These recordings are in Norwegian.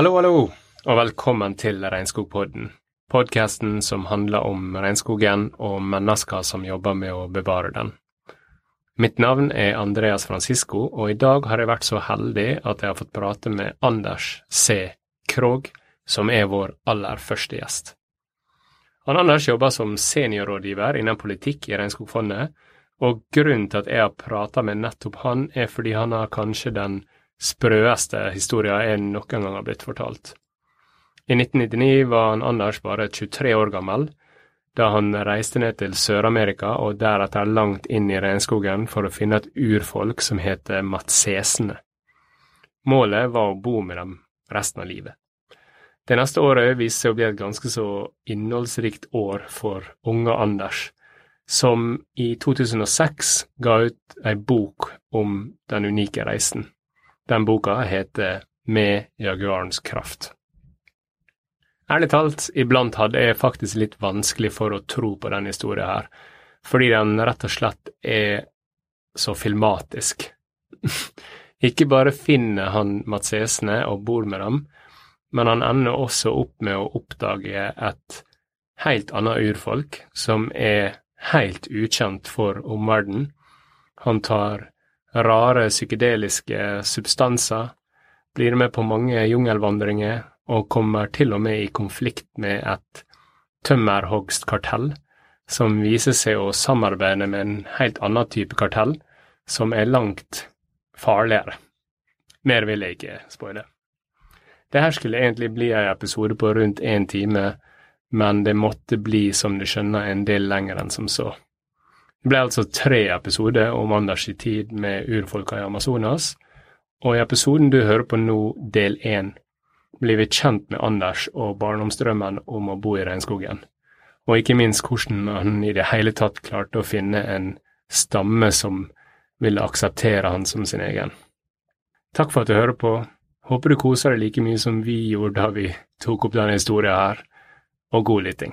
Hallo, hallo, og velkommen til Regnskogpodden. Podkasten som handler om regnskogen og mennesker som jobber med å bevare den. Mitt navn er Andreas Francisco, og i dag har jeg vært så heldig at jeg har fått prate med Anders C. Krog, som er vår aller første gjest. Han Anders jobber som seniorrådgiver innen politikk i Regnskogfondet, og grunnen til at jeg har prata med nettopp han, er fordi han har kanskje den sprøeste historien jeg noen gang har blitt fortalt. I 1999 var han Anders bare 23 år gammel, da han reiste ned til Sør-Amerika og deretter langt inn i regnskogen for å finne et urfolk som heter matsesene. Målet var å bo med dem resten av livet. Det neste året viste seg å bli et ganske så innholdsrikt år for unge Anders, som i 2006 ga ut ei bok om den unike reisen. Den boka heter Med Jaguarens kraft. Ærlig talt, iblant hadde jeg faktisk litt vanskelig for å tro på denne historien her, fordi den rett og slett er så filmatisk. Ikke bare finner han Matsesene og bor med dem, men han ender også opp med å oppdage et helt annet urfolk som er helt ukjent for omverdenen. Han tar rare psykedeliske substanser, blir med på mange jungelvandringer og kommer til og med i konflikt med et tømmerhogstkartell som viser seg å samarbeide med en helt annen type kartell, som er langt farligere. Mer vil jeg ikke spoile. Det her skulle egentlig bli en episode på rundt én time, men det måtte bli, som du skjønner, en del lenger enn som så. Det ble altså tre episoder om Anders i tid med urfolka i Amazonas, og i episoden du hører på nå, del én, blir vi kjent med Anders og barndomsdrømmen om å bo i regnskogen, og ikke minst hvordan han i det hele tatt klarte å finne en stamme som ville akseptere han som sin egen. Takk for at du hører på. Håper du koser deg like mye som vi gjorde da vi tok opp denne historien her, og god lytting.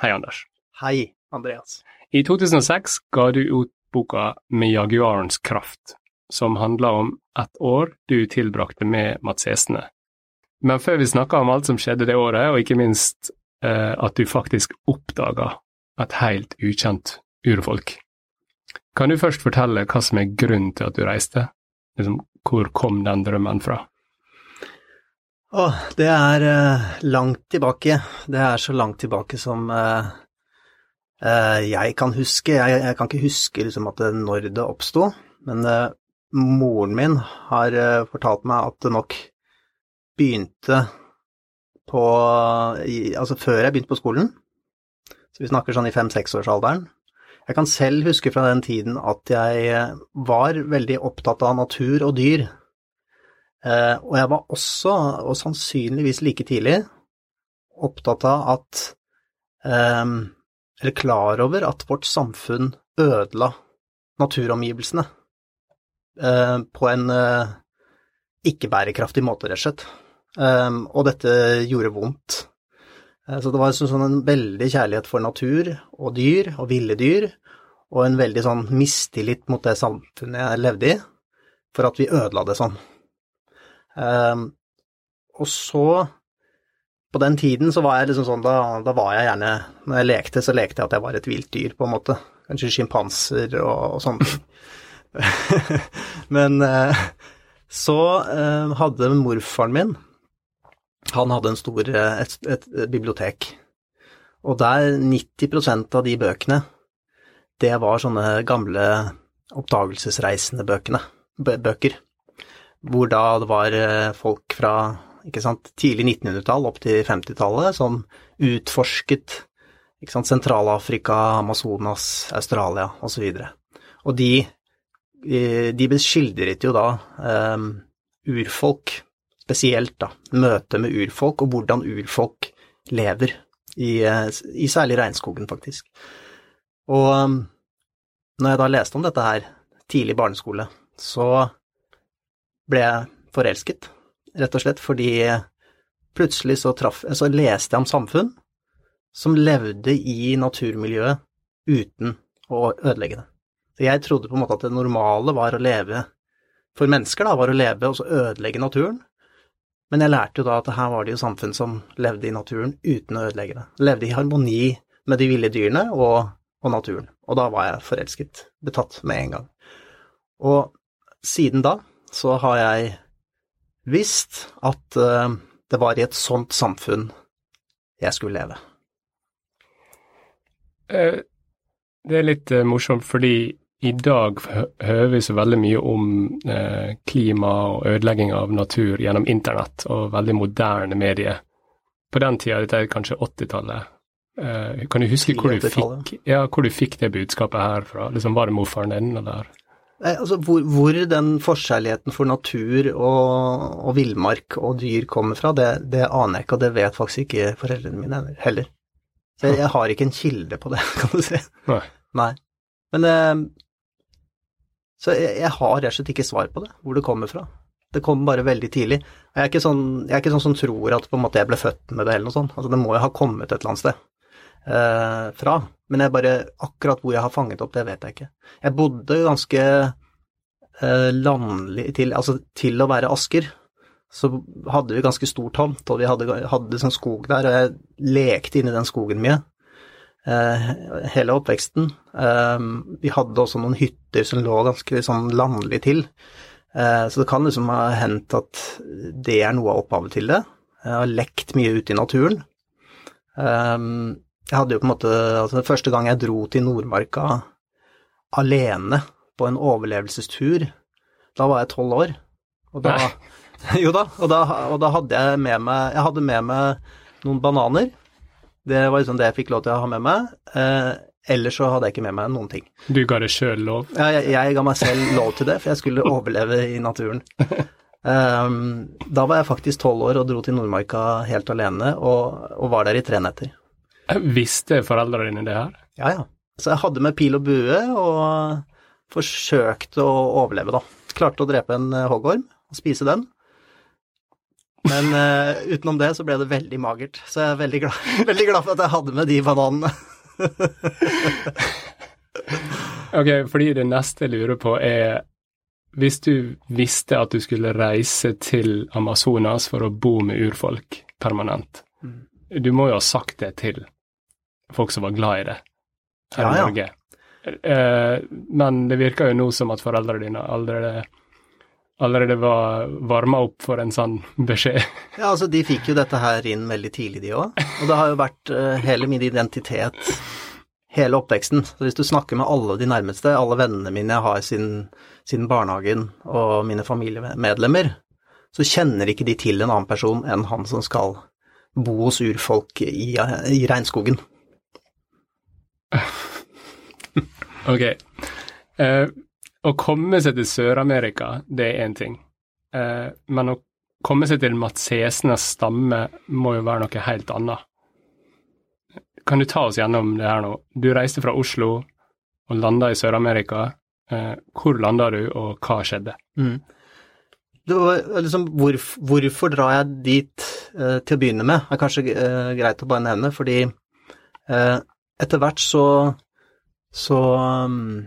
Hei, Anders. Hei, Andreas. I 2006 ga du ut boka Med jaguarens kraft, som handler om et år du tilbrakte med Mats Esene. Men før vi snakker om alt som skjedde det året, og ikke minst eh, at du faktisk oppdaga et helt ukjent urfolk, kan du først fortelle hva som er grunnen til at du reiste? Liksom, hvor kom den drømmen fra? Å, det er uh, langt tilbake. Det er så langt tilbake som uh, uh, jeg kan huske. Jeg, jeg, kan ikke huske liksom, det, når det oppsto, men moren min har fortalt meg at det nok begynte på i, Altså før jeg begynte på skolen. Så vi snakker sånn i fem-seksårsalderen. Jeg kan selv huske fra den tiden at jeg var veldig opptatt av natur og dyr. Eh, og jeg var også, og sannsynligvis like tidlig, opptatt av at eh, Eller klar over at vårt samfunn ødela naturomgivelsene eh, på en eh, ikke-bærekraftig måte, rett og slett. Um, og dette gjorde vondt. Så det var sånn en veldig kjærlighet for natur og dyr og ville dyr, og en veldig sånn mistillit mot det samfunnet jeg levde i, for at vi ødela det sånn. Um, og så, på den tiden, så var jeg liksom sånn, da, da, var jeg gjerne Når jeg lekte, så lekte jeg at jeg var et vilt dyr, på en måte. Kanskje sjimpanser og, og sånne. Men uh, så uh, hadde morfaren min han hadde en stor, eh, et, et, et bibliotek, og der 90% av de bøkene, det var sånne gamle oppdagelsesreisende bøkene, bøker, hvor da det var eh, folk fra sant, tidlig 1900-tall opp til 50-tallet som utforsket Sentral-Afrika, Amazonas, Australia osv. Og, og de, eh, de beskildret jo da um, urfolk spesielt, da, møtet med urfolk, og hvordan urfolk lever, i, i særlig regnskogen, faktisk. Og um, når jeg da leste om dette her, tidlig barneskole, så ble jeg forelsket, rett og slett fordi plutselig så, traff, så leste jeg om samfunn som levde i naturmiljøet uten å ødelegge det. Så jeg trodde på en måte at det normale var å leve for mennesker, da, var å leve og så ødelegge naturen. Men jeg lærte jo da at her var det jo samfunn som levde i naturen uten å ødelegge det. Levde i harmoni med de ville dyrene og, og naturen. Og da var jeg forelsket, betatt med en gang. Og siden da så har jeg visst at uh, det var i et sånt samfunn jeg skulle leve. Uh, det er litt uh, morsomt, fordi i dag hører vi så veldig mye om eh, klima og ødelegging av natur gjennom internett og veldig moderne medier. På den tida, dette er kanskje 80-tallet, eh, kan du huske hvor du, fikk, ja, hvor du fikk det budskapet her fra? Liksom, var det morfaren din, eller? Altså hvor, hvor, den forskjelligheten for natur og, og villmark og dyr kommer fra, det, det, aner jeg ikke, og det vet faktisk ikke foreldrene mine heller. Så jeg, jeg har ikke en kilde på det, kan du si. Nei. Nei. Men eh, så jeg, jeg har rett og slett ikke svar på det, hvor det kommer fra. Det kommer bare veldig tidlig. Jeg er ikke sånn, jeg er ikke sånn som tror at på en måte jeg ble født med det eller noe sånt. Altså det må jo ha kommet et eller annet sted eh, fra. Men jeg bare, akkurat hvor jeg har fanget opp, det vet jeg ikke. Jeg bodde ganske eh, landlig til, altså til å være Asker. Så hadde vi ganske stor tomt, og vi hadde, hadde sånn skog der, og jeg lekte inni den skogen mye. Eh, hele oppveksten. Eh, vi hadde også noen hytter som lå ganske sånn landlig til. Eh, så det kan liksom ha hendt at det er noe av opphavet til det. Jeg har lekt mye ute i naturen. Jeg hadde jo på en måte altså Første gang jeg dro til Nordmarka alene på en overlevelsestur, da var jeg tolv år. Og da, jo da og, da, og da hadde jeg med meg Jeg hadde med meg noen bananer det var liksom det jeg fikk lov til å ha med meg. Eh, ellers så hadde jeg ikke med meg noen ting. Du ga deg sjøl lov? Ja, jeg, jeg, ga meg selv lov til det, for jeg skulle overleve i naturen. Um, da var jeg faktisk tolv år og dro til Nordmarka helt alene, og, og var der i tre netter. Visste foreldrene dine det her? Ja, ja. Så jeg hadde med pil og bue og forsøkte å overleve, da. Klarte å drepe en hoggorm og spise den. Men uh, utenom det så ble det veldig magert, så jeg er veldig glad, veldig glad for at jeg hadde med de bananene. ok, fordi det neste jeg lurer på er Hvis du visste at du skulle reise til Amazonas for å bo med urfolk permanent, mm. du må jo ha sagt det til folk som var glad i det her ja, i Norge. Ja. Uh, men det virker jo nå som at foreldrene dine allerede allerede var varma opp for en sånn beskjed. Ja, altså de fikk jo dette her inn veldig tidlig, de òg. Og det har jo vært uh, hele min identitet hele oppveksten. Så hvis du snakker med alle de nærmeste, alle vennene mine jeg har siden, siden barnehagen, og mine familiemedlemmer, så kjenner ikke de til en annen person enn han som skal bo hos urfolk i, i regnskogen. ok. Uh, å komme seg til Sør-Amerika, det er én ting. Uh, men å komme seg til Matsesnes stamme må jo være noe helt annet. Kan du ta oss gjennom det her nå? Du reiste fra Oslo og landa i Sør-Amerika. Uh, hvor landa du, og hva skjedde? Mm. Det liksom, hvor, hvorfor drar jeg dit til å begynne med, er kanskje greit å bare nevne, fordi etter hvert så, så um,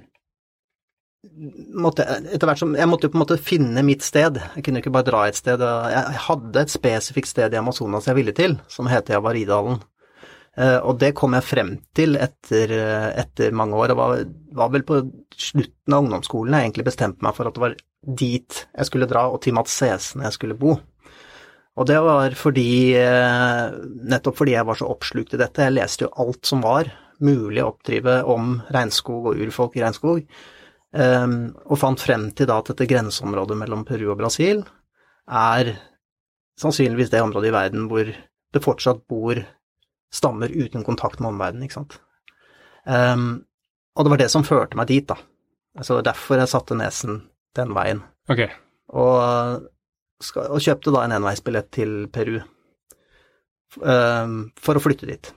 måtte, etter hvert som, jeg måtte jo på en måte finne mitt sted. Jeg kunne ikke bare dra et sted. Jeg hadde et spesifikt sted i Amazonas jeg ville til, som heter Javaridalen. Eh, og det kom jeg frem til etter, etter mange år. Det var, var, vel på slutten av ungdomsskolen jeg egentlig bestemte meg for at det var dit jeg skulle dra, og til Matsesen jeg skulle bo. Og det var fordi eh, Nettopp fordi jeg var så oppslukt i dette. Jeg leste jo alt som var mulig å oppdrive om regnskog og urfolk i regnskog. Um, og fant frem til da at dette grenseområdet mellom Peru og Brasil er sannsynligvis det området i verden hvor det fortsatt bor stammer uten kontakt med omverdenen, ikke sant. Um, og det var det som førte meg dit, da. Altså derfor jeg satte nesen den veien. Okay. Og, og kjøpte da en enveisbillett til Peru um, for å flytte dit.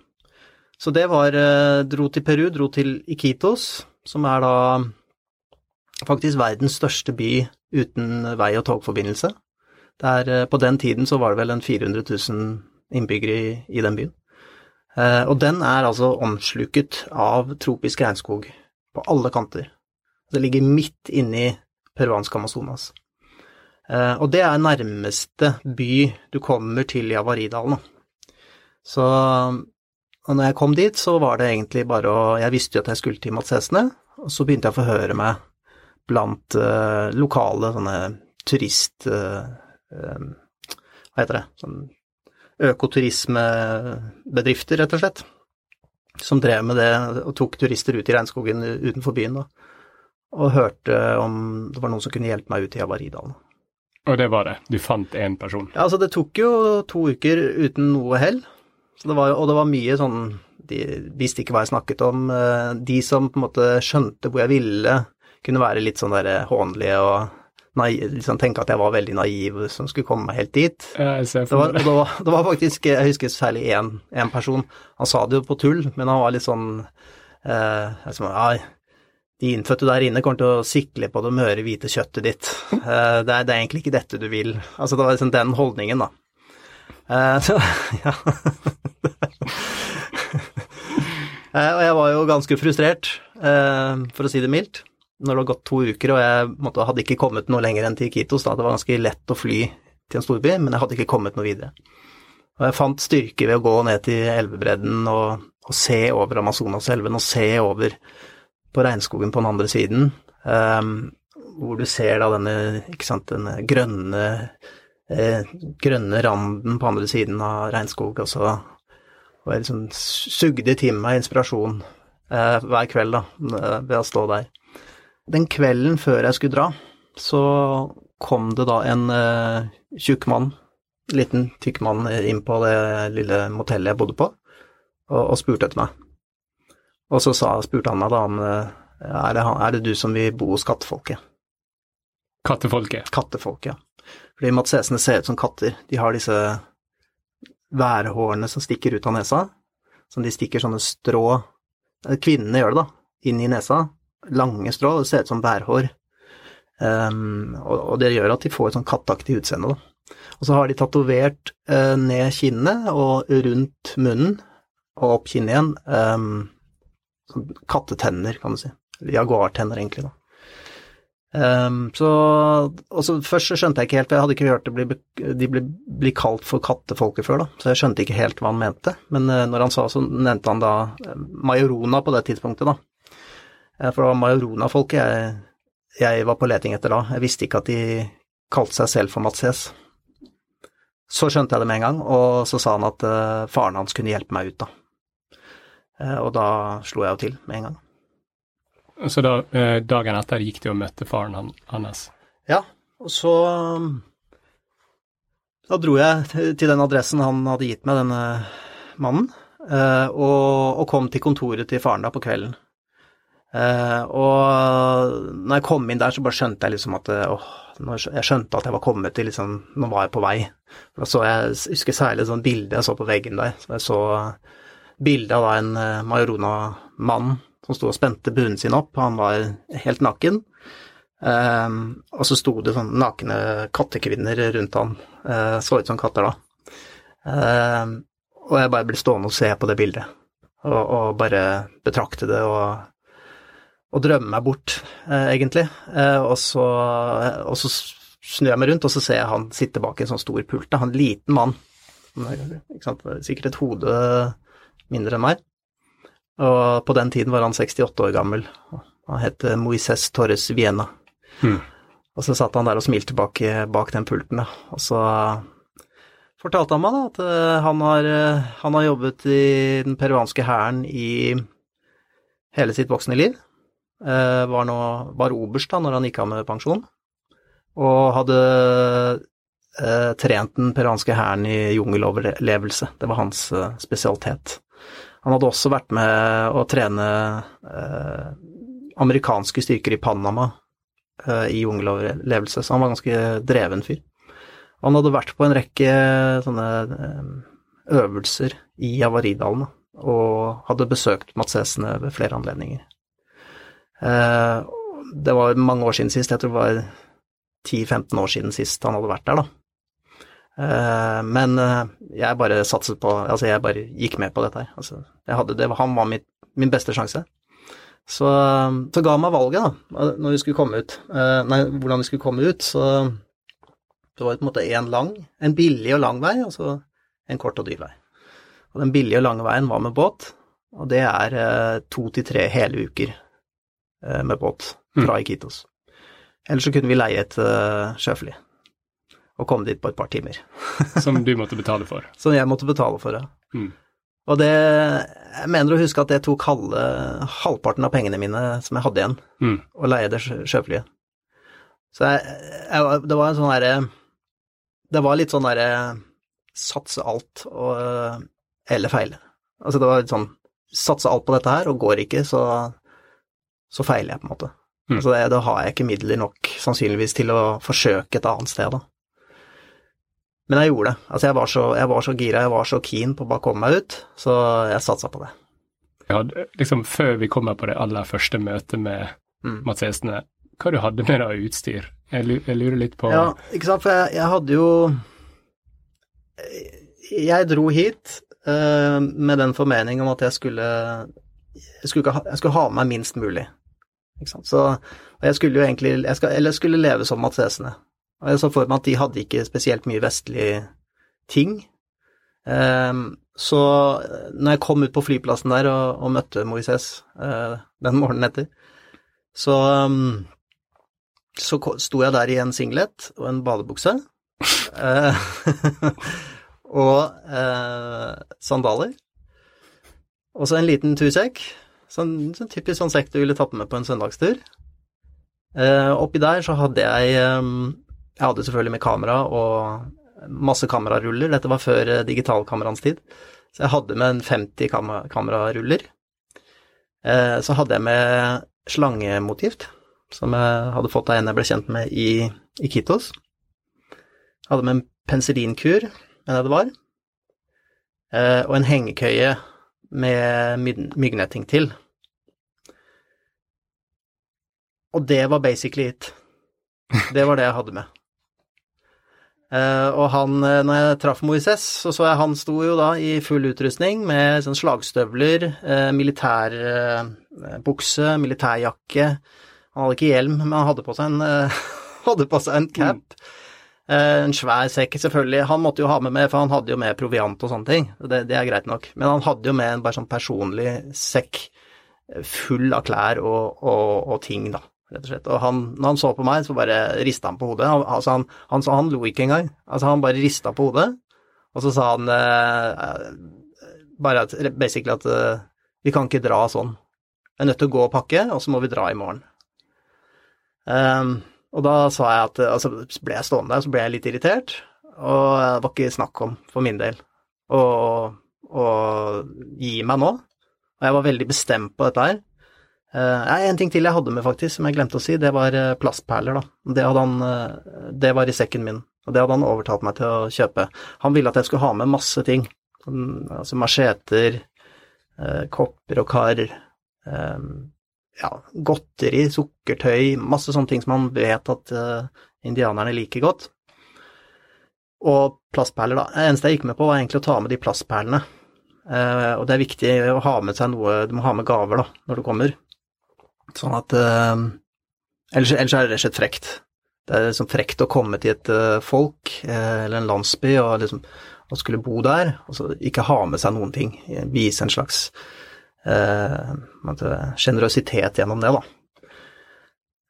Så det var uh, Dro til Peru, dro til Iquitos, som er da faktisk verdens største by uten vei- og togforbindelse. Der, eh, på den tiden så var det vel en 400 000 innbyggere i, i den byen. Eh, og den er altså omsluket av tropisk regnskog på alle kanter. Det ligger midt inni peruansk Amazonas. Eh, og det er nærmeste by du kommer til i Avaridalen. Så når jeg kom dit, så var det egentlig bare å Jeg visste jo at jeg skulle til Matsesene, og så begynte jeg å forhøre meg blant uh, lokale sånne turist... Uh, hva heter det? Sånn økoturismebedrifter, rett og slett. Som drev med det og tok turister ut i regnskogen utenfor byen, da. Og hørte om det var noen som kunne hjelpe meg ut i Javaridalen. Og det var det? Du fant én person? Ja, altså det tok jo to uker uten noe hell. Det var, og det var mye sånn De visste ikke hva jeg snakket om. De som på en måte skjønte hvor jeg ville, kunne være litt sånn der hånlige og naiv, liksom tenke at jeg var veldig naiv som skulle komme meg helt dit. Ja, Jeg ser Det for var, meg og det, var, det var faktisk Jeg husker særlig én person. Han sa det jo på tull, men han var litt sånn eh, jeg «Ai, De innfødte der inne kommer til å sikle på det møre, hvite kjøttet ditt. Eh, det, er, det er egentlig ikke dette du vil. Altså, det var liksom den holdningen, da. Eh, så, ja. Eh, og jeg var jo ganske frustrert, for å si det mildt, når det hadde gått to uker og jeg hadde ikke kommet noe lenger enn til Kitos. Da. Det var ganske lett å fly til en storby, men jeg hadde ikke kommet noe videre. Og jeg fant styrke ved å gå ned til elvebredden og, og se over Amazonaselven og se over på regnskogen på den andre siden, eh, hvor du ser da denne, sant, denne grønne, eh, grønne randen på andre siden av regnskog, og så og jeg liksom sugde til meg inspirasjon eh, hver kveld da, eh, ved å stå der. Den kvelden før jeg skulle dra, så kom det da en eh, tjukk mann, liten tykk mann, inn på det lille motellet jeg bodde på, og, og spurte etter meg. Og så sa, spurte han meg da om eh, er det, er det du som vil bo hos kattefolket? Kattefolket. Kattefolket, ja. Fordi matsesene ser ut som katter. De har disse værhårene som stikker ut av nesa, som de stikker sånne strå eh, Kvinnene gjør det, da. Inn i nesa. Lange strå. Det ser ut som værhår. Um, og, det gjør at de får et sånn katteaktig utseende, da. Og så har de tatovert uh, ned kinnet og rundt munnen og opp kinnet igjen Um, kattetenner, kan du si. Jaguartenner, egentlig, da. Um, så, så Først så skjønte jeg ikke helt, for jeg hadde ikke hørt det bli, de bli, bli kalt for kattefolket før, da, så jeg skjønte ikke helt hva han mente. Men uh, når han sa, så nevnte han da eh, Majorona på det tidspunktet, da. Eh, For det var Majorona-folket jeg, jeg var på leting etter da. Jeg visste ikke at de kalte seg selv for Matses. Så skjønte jeg det med en gang, og så sa han at uh, faren hans kunne hjelpe meg ut, da. Eh, og da slo jeg jo til med en gang. Så da, eh, dagen etter gikk du og møtte faren han, hans. Ja, og så um, Da dro jeg til den adressen han hadde gitt meg, denne mannen, eh, og, og kom til kontoret til faren da på kvelden. Og når jeg kom inn der, så bare skjønte jeg liksom at åh, jeg skjønte at jeg var kommet til liksom Nå var jeg på vei. Da så jeg, jeg husker særlig et sånt bilde jeg så på veggen der. Så jeg så bilde av en eh, Majorona-mann som sto og spente bunnen sin opp. Han var helt naken. Ehm, og så sto det sånn nakne kattekvinner rundt han, uh, så ut som katter da. Ehm, og jeg bare ble stående og se på det bildet, og, og bare betrakte det og, og drømme meg bort, uh, egentlig. Uh, og, så, og så snur jeg meg rundt, og så ser jeg han sitte bak en sånn stor pult, han er en liten mann. Ikke sant? Sikkert et hode mindre enn meg. Og på den tiden var han 68 år gammel. Han het Moises Torres Viena. Hmm. Og så satt han der og smilte bak, bak den pulten, da. Og så fortalte han meg da at eh, han har, eh, han har jobbet i den peruanske hæren i hele sitt voksne liv. Eh, Var, nå, var oberst da når han gikk av med pensjon, og hadde eh, trent den peruanske hæren i jungeloverlevelse. Det var hans eh, spesialitet. Han hadde også vært med å trene eh, amerikanske styrker i Panama eh, i jungeloverlevelse, så han var ganske dreven fyr. Han hadde vært på en rekke sånne eh, øvelser i Javaridalen, og hadde besøkt matsesene ved flere anledninger. Eh, det var mange år siden sist, jeg tror det var 10-15 år siden sist han hadde vært der, da. Eh, men eh, jeg bare satset på Altså, jeg bare gikk med på dette her. Altså, hadde det, han var mitt, min beste sjanse. Så, så ga han meg valget, da, når vi skulle komme ut. Eh, nei, hvordan vi skulle komme ut, så det var på en måte en lang, en billig og lang vei, og så en kort og dyr vei. Og den billige og lange veien var med båt, og det er eh, to til tre hele uker eh, med båt fra Iquitos. Eller så kunne vi leie et sjøfly og komme dit på et par timer. Som du måtte betale for? Som jeg måtte betale for, ja. Mm. Og det Jeg mener å huske at det tok halve, halvparten av pengene mine som jeg hadde igjen, Mm. å leie det sjøflyet. Så jeg, jeg, det var en sånn derre Det var litt sånn derre satse alt og eller feile. Altså det var litt sånn satse alt på dette her, og går ikke, så, så feiler jeg, på en måte. Mm. Altså det, da har jeg ikke midler nok, sannsynligvis, til å forsøke et annet sted, da. Men jeg gjorde det. Altså jeg var så, jeg var så gira, jeg var så keen på å bare komme meg ut, så jeg satsa på det. Ja, liksom, før vi kommer på det aller første møtet med Mm. Mats Esne, hva du hadde med deg av utstyr? Jeg, lurer litt på Ja, ikke sant, for jeg, jeg hadde jo Jeg dro hit uh, med den formening om at jeg skulle jeg skulle, ha, jeg skulle ha med meg minst mulig. Ikke sant? Så, og jeg skulle jo egentlig jeg skal, Eller jeg skulle leve som Mats Esene. Og jeg så for meg at de hadde ikke spesielt mye vestlige ting. Ehm, så når jeg kom ut på flyplassen der og, og møtte Moises eh, den morgenen etter, så um, så sto jeg der i en singlet og en badebukse. eh, og eh, sandaler. Og så en liten tursekk. Sånn, sånn typisk sånn sekk du ville tatt med på en søndagstur. Eh, oppi der så hadde jeg eh, Jeg hadde selvfølgelig med kamera og masse kameraruller. Dette var før eh, digitalkameraens tid. Så jeg hadde med en 50 kam kameraruller. Eh, så hadde jeg med slangemotivt som jeg hadde fått av en jeg ble kjent med i, i Kitos. Hadde med en penicillinkur, mener jeg det var, eh, og en hengekøye med myg- myggnetting til. Og det var basically it. Det var det jeg hadde med. Eh, og han, eh, når jeg traff Moises, så så jeg han sto jo da i full utrustning med sånn slagstøvler, eh, militærbukse, militærjakke. Han hadde ikke hjelm, men han hadde på seg en, hadde på seg en cap. Eh, en svær sekk, selvfølgelig. Han måtte jo ha med meg, for han hadde jo med proviant og sånne ting. Det, det er greit nok. Men han hadde jo med en bare sånn personlig sekk full av klær og, og, og ting, da, rett og slett. Og han, når han så på meg, så bare rista han på hodet. Han, altså han, han, han lo ikke engang. Altså, han bare rista på hodet, og så sa han eh, eh, bare at, basically at eh, vi kan ikke dra sånn. Jeg er nødt til å gå og pakke, og så må vi dra i morgen. Um, og da sa jeg at Altså, ble jeg stående der, så ble jeg litt irritert, og det var ikke snakk om, for min del, å gi meg nå. Og jeg var veldig bestemt på dette her. Uh, en ting til jeg hadde med, faktisk, som jeg glemte å si, det var eh, plastperler, da. Det, hadde han, eh, det var i sekken min, og det hadde han overtalt meg til å kjøpe. Han ville at jeg skulle ha med masse ting, altså macheter, kopper og kar, ja, godteri, sukkertøy, masse sånne ting som han vet at indianerne liker godt. Og plastperler, da. Det eneste jeg gikk med på, var egentlig å ta med de plastperlene. Og det er viktig å ha med seg noe Du må ha med gaver, da, når du kommer. Sånn at eh, ellers, ellers er det rett og slett frekt. Det er liksom frekt å komme til et eh, folk eh, eller en landsby og liksom og skulle bo der, og så ikke ha med seg noen ting. Vise en slags eh, sjenerøsitet gjennom det, da.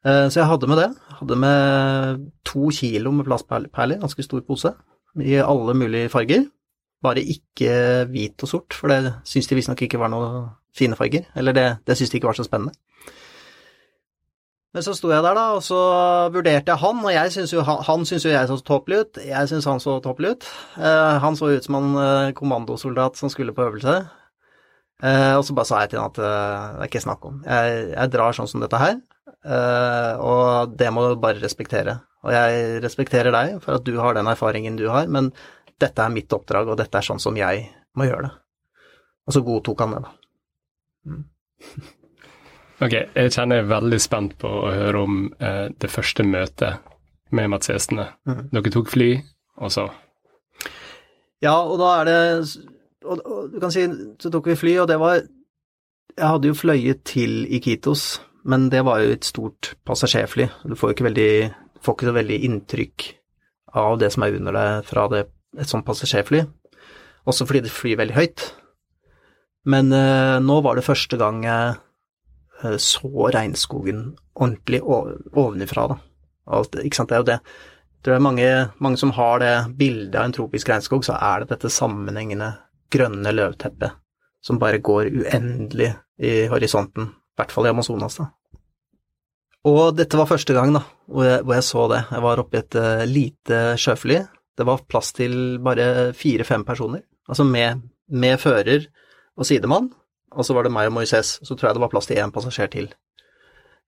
Eh, så jeg hadde med det. Hadde med to kilo med plastperler, ganske stor pose, i alle mulige farger. Bare ikke hvit og sort, for det syns de visstnok ikke var noe fine farger. Eller det, det syns de ikke var så spennende. Men så sto jeg der, da, og så vurderte jeg han, og jeg synes jo, han, han jo jeg så tåpelig ut. Jeg syns han så tåpelig ut. Eh, han så ut som en eh, kommandosoldat som skulle på øvelse. Eh, og så bare sa jeg til han at eh, det er ikke snakk om. Jeg, jeg drar sånn som dette her, eh, og det må du bare respektere. Og jeg respekterer deg for at du har den erfaringen du har, men dette er mitt oppdrag, og dette er sånn som jeg må gjøre det. Og så godtok han det, da. Mm. Ok, jeg kjenner jeg er veldig spent på å høre om eh, det første møtet med Mats Hestene. Mm. Dere tok fly, og så Ja, og da er det og, og du kan si, så tok vi fly, og det var Jeg hadde jo fløyet til Iquitos, men det var jo et stort passasjerfly. Du får jo ikke veldig får ikke så veldig inntrykk av det som er under deg fra det, et sånt passasjerfly. Også fordi det flyr veldig høyt. Men eh, nå var det første gang jeg så regnskogen ordentlig ovenifra, da. Alt, ikke sant, det er jo det. Jeg tror det er mange, mange som har det bildet av en tropisk regnskog, så er det dette sammenhengende grønne løvteppet som bare går uendelig i horisonten, i hvert fall i Amazonas, da. Og dette var første gang da, hvor jeg, hvor jeg så det. Jeg var oppe i et uh, lite sjøfly. Det var plass til bare fire-fem personer, altså med, med, fører og sidemann. Og så var det meg og Moises, så tror jeg det var plass til én passasjer til.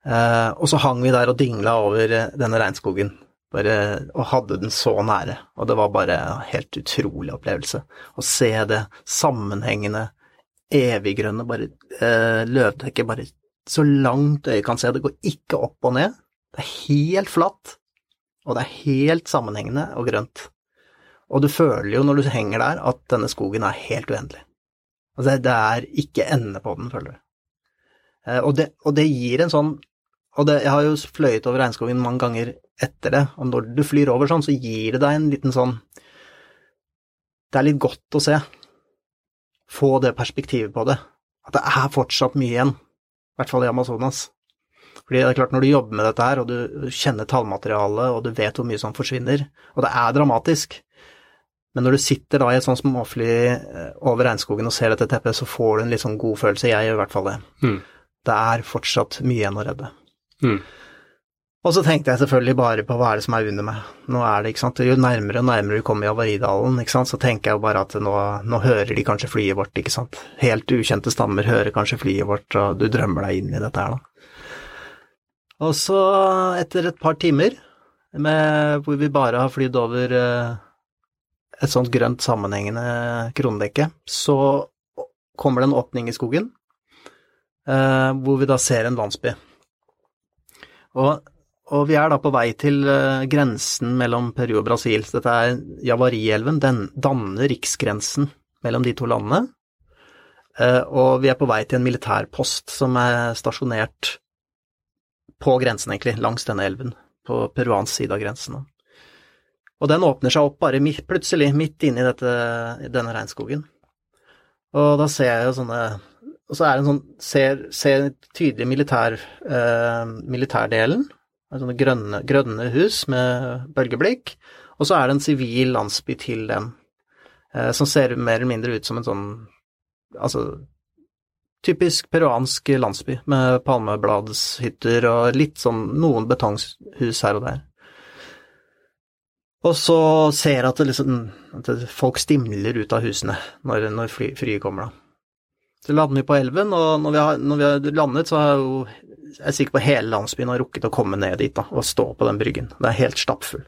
Eh, og så hang vi der og dingla over uh, denne regnskogen, bare, og hadde den så nære. Og det var bare en helt utrolig opplevelse. Å se det sammenhengende, eviggrønne, bare uh, løvdekket bare så langt øyet kan se. Det går ikke opp og ned. Det er helt flatt, og det er helt sammenhengende og grønt. Og du føler jo når du henger der, at denne skogen er helt uendelig. Altså, det er ikke ende på den, føler du. Eh, og det, og det gir en sånn Og det, jeg har jo fløyet over regnskogen mange ganger etter det, og når du flyr over sånn, så gir det deg en liten sånn Det er litt godt å se. Få det perspektivet på det. At det er fortsatt mye igjen. I hvert fall i Amazonas. Fordi det er klart, når du jobber med dette her, og du kjenner tallmaterialet, og du vet hvor mye som forsvinner, og det er dramatisk, men når du sitter da i et sånt småfly eh, over regnskogen og ser dette teppet, så får du en litt sånn god følelse. Jeg gjør i hvert fall det. Mm. Det er fortsatt mye igjen å redde. Mm. Og så tenkte jeg selvfølgelig bare på hva er det som er under meg. Nå er det, ikke sant, Jo nærmere og nærmere du kommer i Avaridalen, ikke sant, så tenker jeg jo bare at nå, nå, hører de kanskje flyet vårt, ikke sant. Helt ukjente stammer hører kanskje flyet vårt, og du drømmer deg inn i dette her, da. Og så, etter et par timer med, hvor vi bare har flydd over eh, et sånt grønt sammenhengende krondekke, så kommer det en åpning i skogen, eh, hvor vi da ser en landsby. Og og vi er da på vei til uh, grensen mellom Peru og Brasil. Dette er Javarielven. Den danner riksgrensen mellom de to landene. Uh, og vi er på vei til en militærpost som er stasjonert på grensen, egentlig, langs denne elven. På peruansk side av grensen. Og den åpner seg opp bare midt, plutselig, midt inni denne regnskogen. Og da ser jeg jo sånne Og så er det en sånn Ser, ser tydelig militær, eh, militærdelen Sånne grønne, grønne hus med bølgeblikk. Og så er det en sivil landsby til dem, eh, som ser mer eller mindre ut som en sånn Altså typisk peruansk landsby med palmebladshytter og litt sånn noen betonghus her og der. Og så ser jeg at, liksom, at folk stimler ut av husene når, når fly, flyet kommer, da. Så lander vi på elven, og når vi har, når vi har landet, så er jo jeg er sikker på hele landsbyen har rukket å komme ned dit da, og stå på den bryggen. Det er helt stappfull.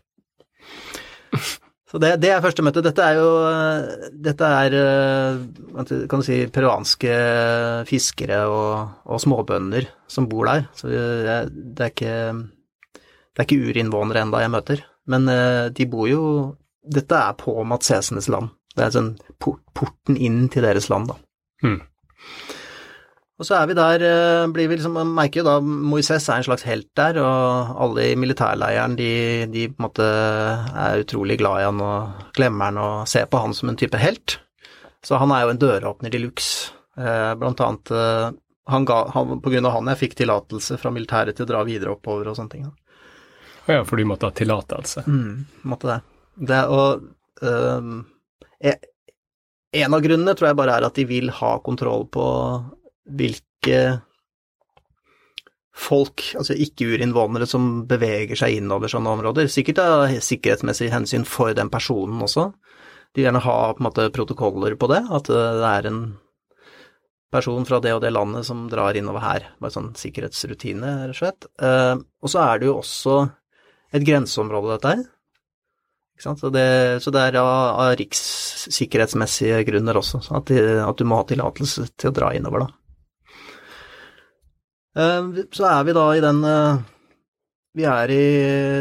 Så det, det, er første møte. Dette er jo Dette er eh, kan du si peruanske fiskere og, og småbønder som bor der. Så det, er ikke Det er ikke urinnvånere enda jeg møter. Men eh, de bor jo Dette er på matsesenes land. Det er sånn porten inn til deres land, da. Mm. Og så er vi der, eh, blir vi liksom, man merker jo da Moises er en slags helt der, og alle i militærleiren de, de på en måte er utrolig glad i han og glemmer han og ser på han som en type helt. Så han er jo en døråpner de luxe. Eh, blant annet han ga, han, på grunn av han jeg fikk tillatelse fra militæret til å dra videre oppover og sånne ting. Ja, for du måtte ha tillatelse? Mm, måtte det. det og um, jeg, en av grunnene tror jeg bare er at de vil ha kontroll på hvilke folk, altså ikke-urinnvånere, som beveger seg innover sånne områder. Sikkert av sikkerhetsmessig hensyn for den personen også. De vil gjerne ha på en måte protokoller på det, at det er en person fra det og det landet som drar innover her. Bare sånn sikkerhetsrutine, rett og slett. Og så er det jo også et grenseområde, dette her. Så det, så, det, er av, av rikssikkerhetsmessige grunner også, at, de, at du må ha tillatelse til å dra innover, da. Eh, så er vi da i den eh, Vi er i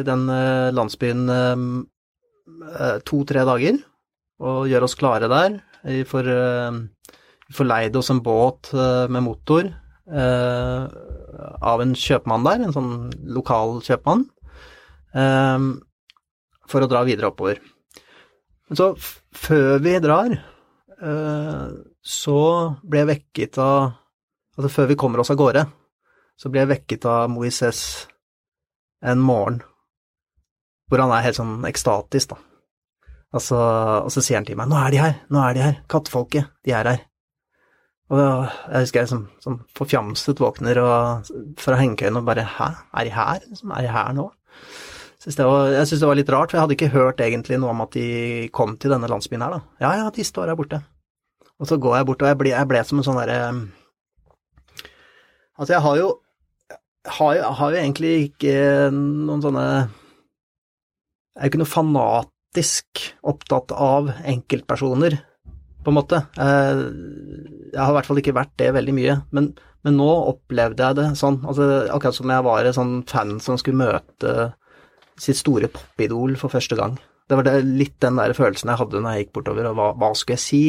den eh, landsbyen to-tre dager. og gjør oss klare der. Vi får, får leid oss en båt med motor av en kjøpmann der, en sånn lokal kjøpmann, for å dra videre oppover. Men så, før vi drar, så ble jeg vekket av Altså før vi kommer oss av gårde, så ble jeg vekket av Moises en morgen hvor han er helt sånn ekstatisk, da. Altså, og så sier han til meg 'Nå er de her, nå er de her, kattefolket, de er her'. Og jeg husker jeg som, som forfjamset våkner og, fra hengekøyen og bare 'Hæ, er de her? Er de her nå?' Synes var, jeg syns det var litt rart, for jeg hadde ikke hørt egentlig noe om at de kom til denne landsbyen her, da. Ja, ja, de står her borte. Og så går jeg bort, og jeg ble, jeg ble som en sånn derre Altså, jeg har jo har, har jo egentlig ikke noen sånne Jeg er jo ikke noe fanatisk opptatt av enkeltpersoner, på en måte. Jeg har i hvert fall ikke vært det veldig mye. Men, men nå opplevde jeg det sånn, altså, akkurat som jeg var en sånn fan som skulle møte sitt store popidol for første gang. Det var det, litt den der følelsen jeg hadde når jeg gikk bortover, og hva, hva skulle jeg si?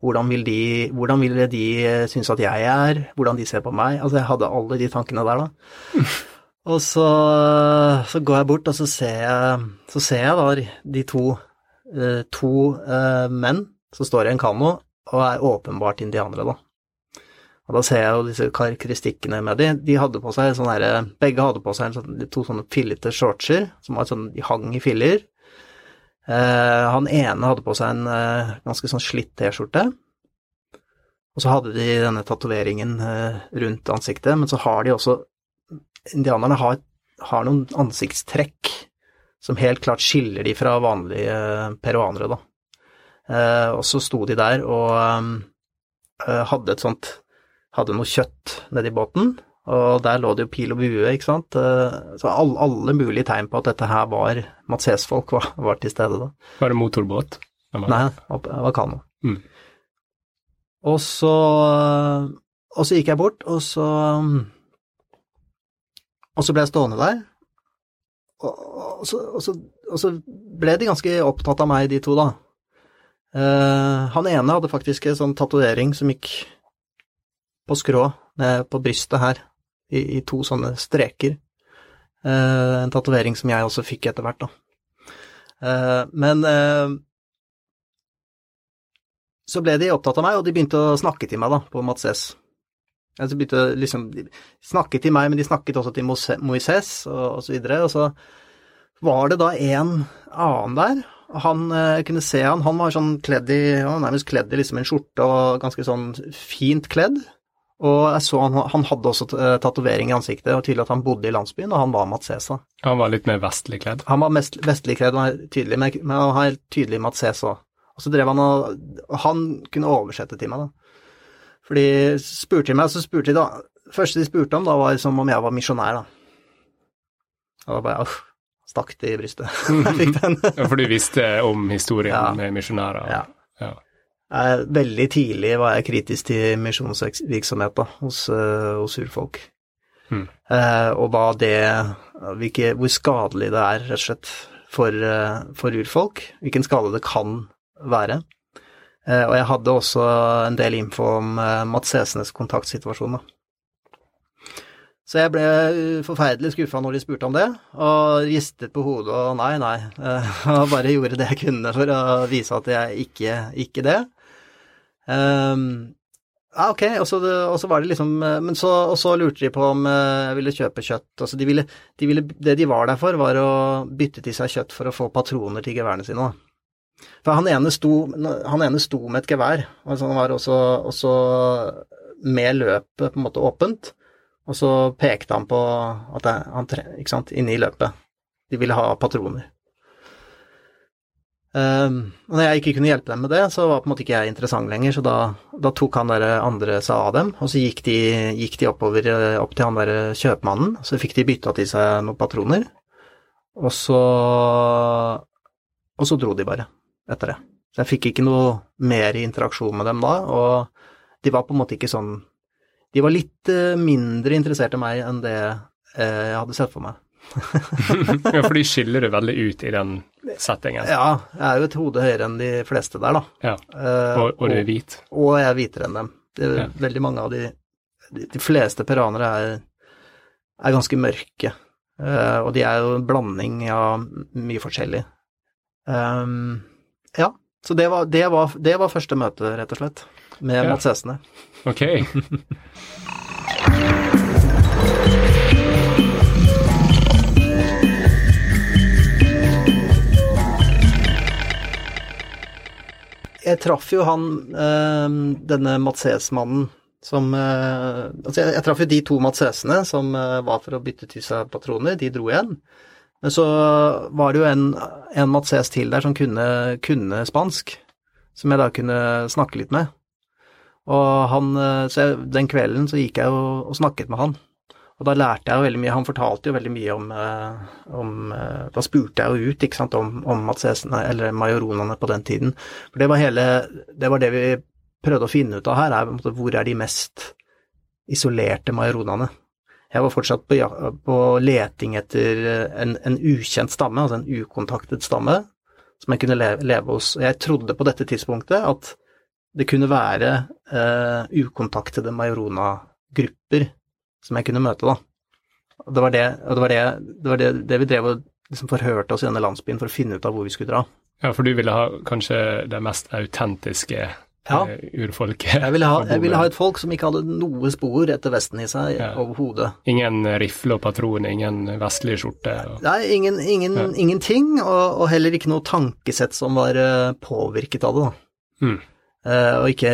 Hvordan vil, de, hvordan vil de synes at jeg er? Hvordan de ser på meg? Altså, jeg hadde alle de tankene der, da. Og så, så, går jeg bort, og så ser jeg, så ser jeg da de to, eh, to uh, menn som står i en kano og er åpenbart indianere, da. Og da ser jeg jo disse karakteristikkene med de. De hadde på seg sånn herre Begge hadde på seg sånn, to sånne fillete shortser som var sånn, de hang i filler. Eh, han ene hadde på seg en eh, ganske sånn slitt T-skjorte, og så hadde de denne tatoveringen eh, rundt ansiktet, men så har de også Indianerne har, har, noen ansiktstrekk som helt klart skiller de fra vanlige peruanere, da. og så sto de der og hadde et sånt Hadde noe kjøtt nedi båten, og der lå det jo pil og bue, ikke sant. Eh, så alle, alle mulige tegn på at dette her var Mats Hesfolk var, var, til stede da. Var det motorbåt? Nei, det var kano. Mm. Og så Og så gikk jeg bort, og så Og så ble jeg stående der. Og, og, så, og, så, og så, ble de ganske opptatt av meg, de to, da. Uh, han ene hadde faktisk en sånn tatovering som gikk på skrå, på brystet her i, i to sånne streker. Eh, en tatovering som jeg også fikk etter hvert, da. Eh, men eh, så ble de opptatt av meg, og de begynte å snakke til meg da, på Mats S. De begynte å de snakke til meg, men de snakket også til Moises og, og så videre. Og så var det da en annen der, han jeg kunne se han, han var sånn kledd i, han nærmest kledd i liksom en skjorte og ganske sånn fint kledd. Og jeg så han, han hadde også eh, tatovering i ansiktet, og tydelig at han bodde i landsbyen, og han var Matsesa. Han var litt mer vestlig kledd? Han var mest vestlig kledd, tydelig, men han var helt tydelig Matsesa. Og så drev han og Han kunne oversette til meg, da. For de spurte meg, så spurte de da første de spurte om, da var som om jeg var misjonær, da. Og da bare uff, stakk det i brystet. jeg fikk den. ja, for du visste om historien ja. med misjonærer? Ja. Ja. Veldig tidlig var jeg kritisk til misjonsvirksomhet hos, uh, hos urfolk. Mm. Eh, og hva det hvilke, Hvor skadelig det er, rett og slett, for, uh, for urfolk. Hvilken skade det kan være. og jeg hadde også en del info om Mats Sesenes kontaktsituasjon. Da. Så jeg ble forferdelig skuffa når de spurte om det, og ristet på hodet og nei, nei. Og bare gjorde det jeg kunne for å vise at jeg ikke, ikke det. Um, ja, ok, og så, var det liksom Men så, og så lurte de på om eh, jeg ville kjøpe kjøtt. Altså de ville, de ville, det de var der for, var å bytte til seg kjøtt for å få patroner til geværene sine. For han ene sto, han ene sto med et gevær, og han var også, også med løpet på en måte åpent. Og så pekte han på at han, ikke sant, inne i løpet. De ville ha patroner. Um, og når jeg ikke kunne hjelpe dem med det, så var på en måte ikke jeg interessant lenger, så da, da tok han der andre seg av dem, og så gikk de, gikk de oppover eh, opp til han der kjøpmannen, så fikk de bytta til seg noen patroner, og så Og så dro de bare etter det. Så jeg fikk ikke noe mer interaksjon med dem da, og de var på en måte ikke sånn De var litt uh, mindre interessert i meg enn det jeg hadde sett for meg. Ja, for de skiller det veldig ut i den settingen. Ja, jeg er jo et hode høyere enn de fleste der, da. Ja. Eh, Og, og du er hvit. og jeg er hvitere enn dem. Det er Ja. Veldig mange av de De, de fleste peranere er, er ganske mørke, uh, og de er jo en blanding av mye forskjellig. Um, ja, så det var, det, var, det var første møte, rett og slett, med Ja. matsesene. Ok. Jeg traff jo han, eh, denne Matses-mannen som eh, Altså, jeg, jeg traff jo de to Matsesene som eh, var for å bytte til seg patroner, de dro igjen. Men så var det jo en, en Matses til der som kunne, kunne spansk, som jeg da kunne snakke litt med. Og han Så jeg, den kvelden så gikk jeg og, og snakket med han. Og da lærte jeg jo veldig mye. Han fortalte jo veldig mye om, eh, om eh, Da spurte jeg jo ut ikke sant, om, om matsesene, eller majoronene på den tiden. For det var hele Det var det vi prøvde å finne ut av her, er måte hvor er de mest isolerte majoronene. Jeg var fortsatt på, på leting etter en, en ukjent stamme, altså en ukontaktet stamme, som jeg kunne leve, leve hos. Og jeg trodde på dette tidspunktet at det kunne være eh, ukontaktede majorona-grupper som jeg kunne møte, da. Og det var det, det, var det, det, var det, det vi drev og liksom forhørte oss i denne landsbyen for å finne ut av hvor vi skulle dra. Ja, for du ville ha kanskje det mest autentiske Ja. eh, urfolket? Jeg ville, ha, jeg ville ha et folk som ikke hadde noe spor etter Vesten i seg Ja. overhodet. Ingen rifle og patron, ingen vestlig skjorte? Og... Nei, ingen, ingen, Ja. ingenting, og, og heller ikke noe tankesett som var eh, påvirket av det. da. Mm. Uh, og ikke,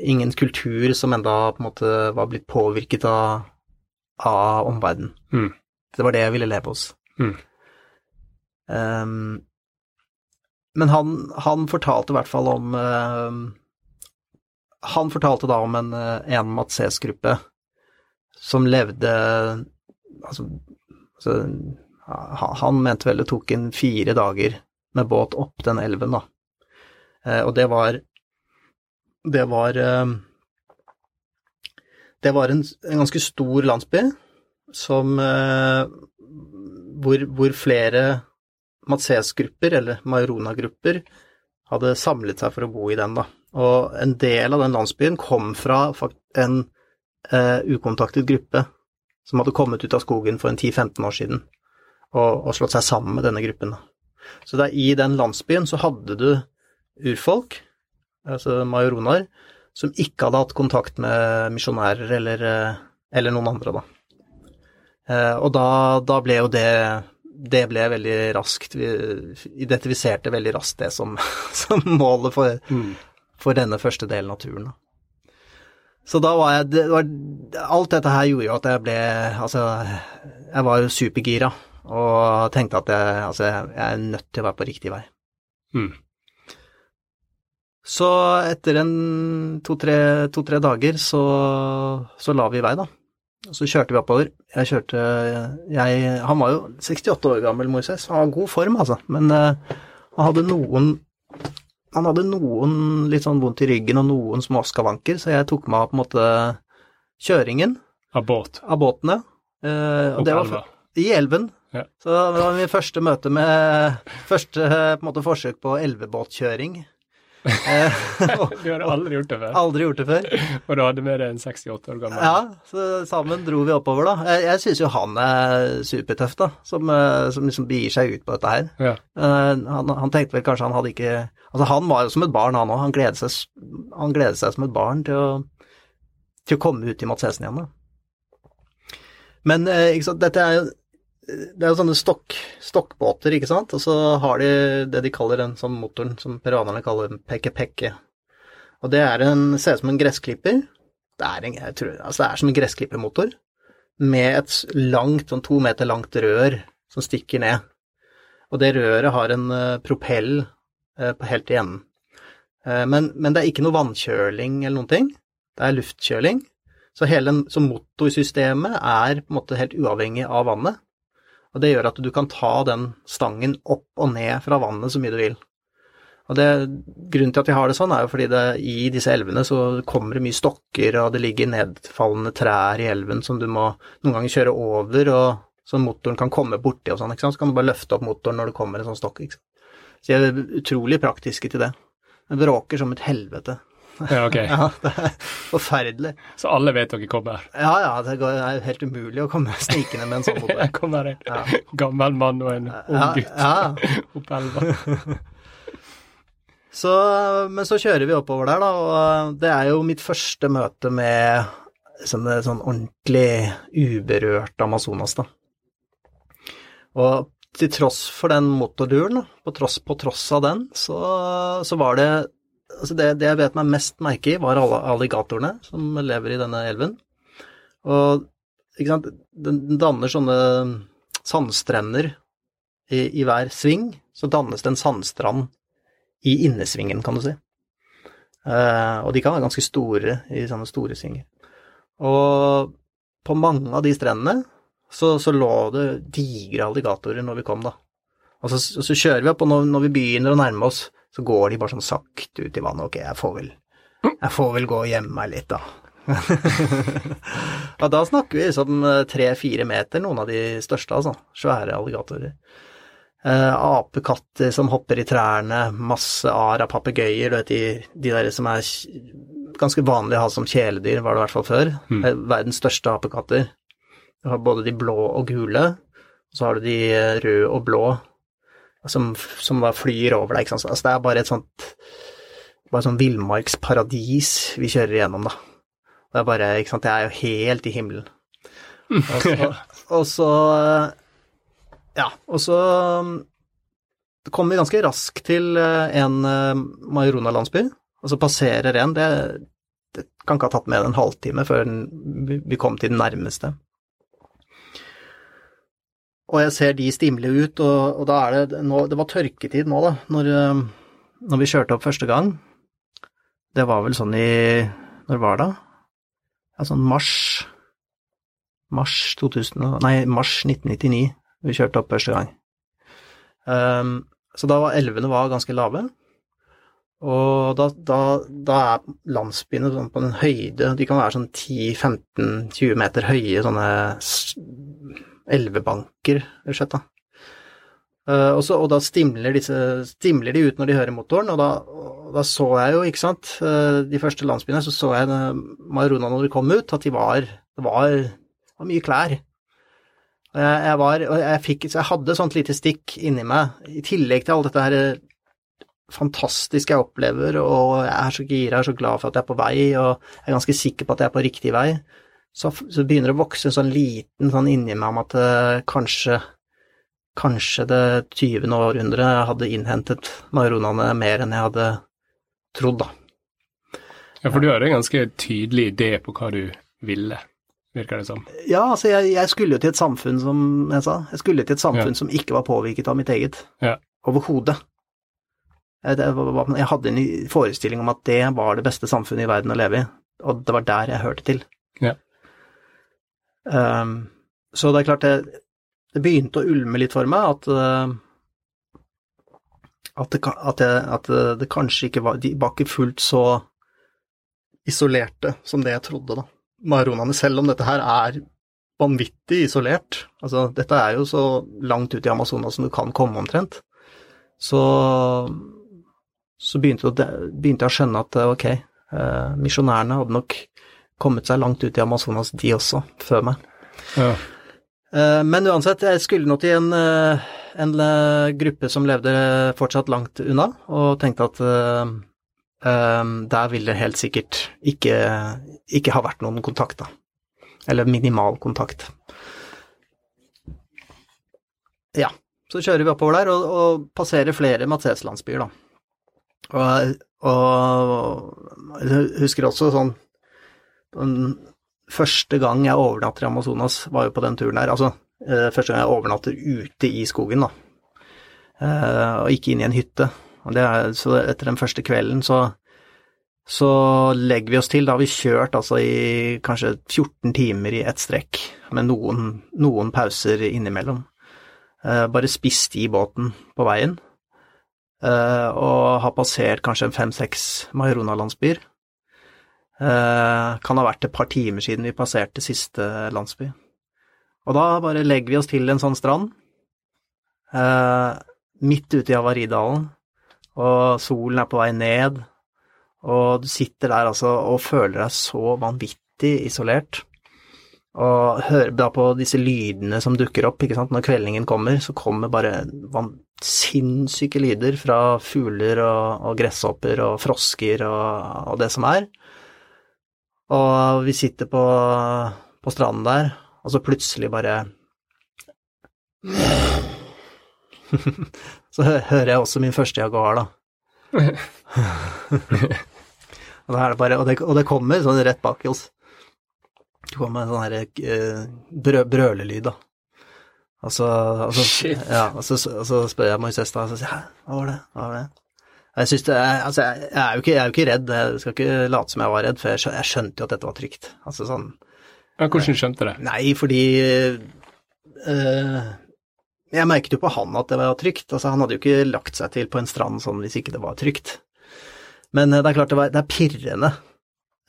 ingen kultur som enda på en måte var blitt påvirket av, av omverdenen. Mm. Det var det jeg ville leve hos. Mm. Um, men han, han fortalte i hvert fall om uh, Han fortalte da om en, eh, en Matses-gruppe som levde Altså, altså han mente vel det tok en fire dager med båt opp den elven, da. Eh, og det var Det var ehm, Det var en, en ganske stor landsby som eh, hvor, hvor flere Matses-grupper, eller Majorona-grupper, hadde samlet seg for å bo i den, da. Og en del av den landsbyen kom fra en eh, ukontaktet gruppe som hadde kommet ut av skogen for en 10-15 år siden, og, og slått seg sammen med denne gruppen. Da. Så der, i den landsbyen så hadde du urfolk, altså majoronaer, som ikke hadde hatt kontakt med misjonærer eller, eh, eller noen andre, da. Eh, og da, da ble jo det Det ble veldig raskt Vi identifiserte veldig raskt det som, som målet for, Mm. for denne første delen av turen. Da. Så da var jeg det var, Alt dette her gjorde jo at jeg ble Altså, jeg var jo supergira og tenkte at jeg, altså, jeg er nødt til å være på riktig vei. Mm. Så etter en to-tre to, dager så, så la vi i vei, da. Så kjørte vi oppover. Jeg kjørte jeg, Han var jo 68 år gammel, Moises. Han var i god form, altså. Men uh, han hadde noen Han hadde noen litt sånn vondt i ryggen og noen små skavanker, så jeg tok meg av på en måte kjøringen Av båt. av båtene. Eh, og det var i elven. Ja. Så det var mitt første møte med Første på en måte forsøk på elvebåtkjøring. Eh, Du hadde aldri gjort det før, aldri gjort det før. og du hadde med deg en 68 år gammel Ja, så sammen dro vi oppover, da. Jeg, jeg syns jo han er supertøff, da, som, eh, som liksom begir seg ut på dette her. Ja. Eh, han, han tenkte vel kanskje han hadde ikke Altså, han var jo som et barn, han òg. Han, gledet seg han gledet seg som et barn til å, til å komme ut i Matsesen igjen, da. Men ikke sant, dette er jo det er jo sånne stokk, stokkbåter, ikke sant, og så har de det de kaller den sånn motoren som peruanerne kaller peke-peke. Og det er en, ser ut som en gressklipper. Det er, en, tror, altså det er som en gressklippermotor, med et langt, sånn to meter langt rør som stikker ned. Og det røret har en uh, propell uh, på helt i enden. Uh, men, men det er ikke noe vannkjøling eller noen ting. Det er luftkjøling. Så hele så motorsystemet er på en måte helt uavhengig av vannet. Og det gjør at du kan ta den stangen opp og ned fra vannet så mye du vil. Og det, Grunnen til at vi har det sånn, er jo fordi det, i disse elvene så kommer det mye stokker, og det ligger nedfallende trær i elven som du må noen ganger kjøre over, og så motoren kan komme borti og sånn, ikke sant. Så kan du bare løfte opp motoren når det kommer en sånn stokk, ikke sant. Så de er utrolig praktiske til det. Det bråker som et helvete. Ja, ok. Ja, det er forferdelig. Så alle vet dere kommer? Ja, ja, det er helt umulig å komme snikende med en sånn motor. Jeg kommer en Ja. gammel mann og en ung Ja, gutt ja. opp elva. Så, men så kjører vi oppover der, da, og det er jo mitt første møte med sånn, sånn ordentlig uberørt Amazonas, da. Og til tross for den motorduren, på tross, på tross av den, så, så var det Altså det, det jeg vet meg mest merke i, var alle alligatorene som lever i denne elven. Og den danner sånne sandstrender i, i hver sving. Så dannes det en sandstrand i innesvingen, kan du si. Uh, og de kan være ganske store i sånne store svinger. Og på mange av de strendene så, så lå det digre alligatorer når vi kom, da. Og så, så kjører vi opp, og når, når vi begynner å nærme oss, så går de bare sånn sakte ut i vannet. Ok, jeg får vel, jeg får vel gå og gjemme meg litt, da. ja, da snakker vi liksom tre-fire meter, noen av de største, altså. Svære alligatorer. Eh, apekatter som hopper i trærne, masse ar av papegøyer, du vet de, de der som er ganske vanlige å ha som kjæledyr, var det i hvert fall før. Mm. Eh, Verdens største apekatter. Du har både de blå og gule, og så har du de eh, røde og blå som, som bare flyr over deg. Altså, det er bare et sånt bare sånn villmarksparadis vi kjører igjennom, da. Det er bare, ikke sant, jeg er jo helt i himmelen. Og så, og så Ja, og så kom kommer vi ganske raskt til eh, en eh, Majorona-landsby, og så passerer en. Det, det kan ikke ha tatt mer enn en halvtime før vi- vi kom til den nærmeste. Og jeg ser de stimle ut, og, og da er det nå, Det var tørketid nå, da, når, eh, når vi kjørte opp første gang. Det var vel sånn i Når var det? Ja, sånn mars Mars 2000 Nei, mars 1999 vi kjørte opp første gang. Um, så da var elvene var ganske lave. Og da, da, da er landsbyene sånn på en høyde De kan være sånn 10-15-20 meter høye, sånne elvebanker, rett og slett. da. Eh, og, så, og da stimler, disse, stimler de ut når de hører motoren, og da, da så jeg jo, ikke sant, eh, de første landsbyene, så så jeg eh, Marona når de kom ut, at de var Det var, var mye klær. Og jeg, jeg var Og jeg fikk Så jeg hadde sånt lite stikk inni meg, i tillegg til alt dette her fantastiske jeg opplever, og jeg er så gira, jeg er så glad for at jeg er på vei, og jeg er ganske sikker på at jeg er på riktig vei, så, så begynner det å vokse en sånn liten sånn inni meg om at eh, kanskje Kanskje det 20. århundret hadde innhentet maronaene mer enn jeg hadde trodd, da. Ja, for du hadde en ganske tydelig idé på hva du ville, virker det som. Ja, altså jeg, jeg skulle jo til et samfunn, som jeg sa, jeg skulle til et samfunn Ja. som ikke var påvirket av mitt eget. Ja. Overhodet. Jeg, var- jeg hadde en forestilling om at det var det beste samfunnet i verden å leve i, og det var der jeg hørte til. Ja. Um, så det er klart, det, det begynte å ulme litt for meg at eh, at det, at, det, at det, det kanskje ikke var De var ikke fullt så isolerte som det jeg trodde, da. Maronaene, selv om dette her er vanvittig isolert, altså dette er jo så langt ut i Amazonas som du kan komme omtrent, så, så begynte, det- begynte jeg å skjønne at ok, eh, misjonærene hadde nok kommet seg langt ut i Amazonas, de også, før meg. Ja. Eh, Men uansett, jeg skulle nå til en, eh, en eh, gruppe som levde fortsatt langt unna, og tenkte at eh, eh, der ville det helt sikkert ikke, ikke ha vært noen kontakt, da. Eller minimal kontakt. Ja, så kjører vi oppover der og, og passerer flere Matses-landsbyer, da. Og, og jeg husker også sånn den første gang jeg overnatter i Amazonas, var jo på den turen der. Altså, eh, første gang jeg overnatter ute i skogen, da. Eh, og ikke inn i en hytte. Er, så etter den første kvelden så, så legger vi oss til. Da har vi kjørt altså i kanskje 14 timer i ett strekk, med noen, noen pauser innimellom. Eh, bare spist i båten på veien. Eh, og har passert kanskje fem-seks Majorona-landsbyer. Eh, kan ha vært et par timer siden vi passerte siste landsby. Og da bare legger vi oss til en sånn strand, eh, midt ute i Avaridalen, og solen er på vei ned, og du sitter der altså og føler deg så vanvittig isolert. Og hører da på disse lydene som dukker opp, ikke sant. Når kveldingen kommer, så kommer bare sinnssyke lyder fra fugler og, og gresshopper og frosker og, og det som er. Og vi sitter på, på stranden der, og så plutselig bare Så hører jeg også min første jaguar, da. og, er det bare, og, det, og det kommer sånn rett bak oss. Det kommer en sånn her eh, brø, brølelyd, da. Og så, og så, ja, og så, og så spør jeg Moises da, og så sier jeg, hæ, hva var det, hva var det? Jeg synes det er, altså jeg, jeg, er jo ikke, jeg er jo ikke redd, jeg skal ikke late som jeg var redd, for jeg jeg skjønte jo at dette var trygt. Altså sånn, Ja, hvordan skjønte du det? Nei, fordi øh, Jeg merket jo på han at det var trygt. Altså, han hadde jo ikke lagt seg til på en strand sånn hvis ikke det var trygt. Men eh, det er klart det, var, det er pirrende.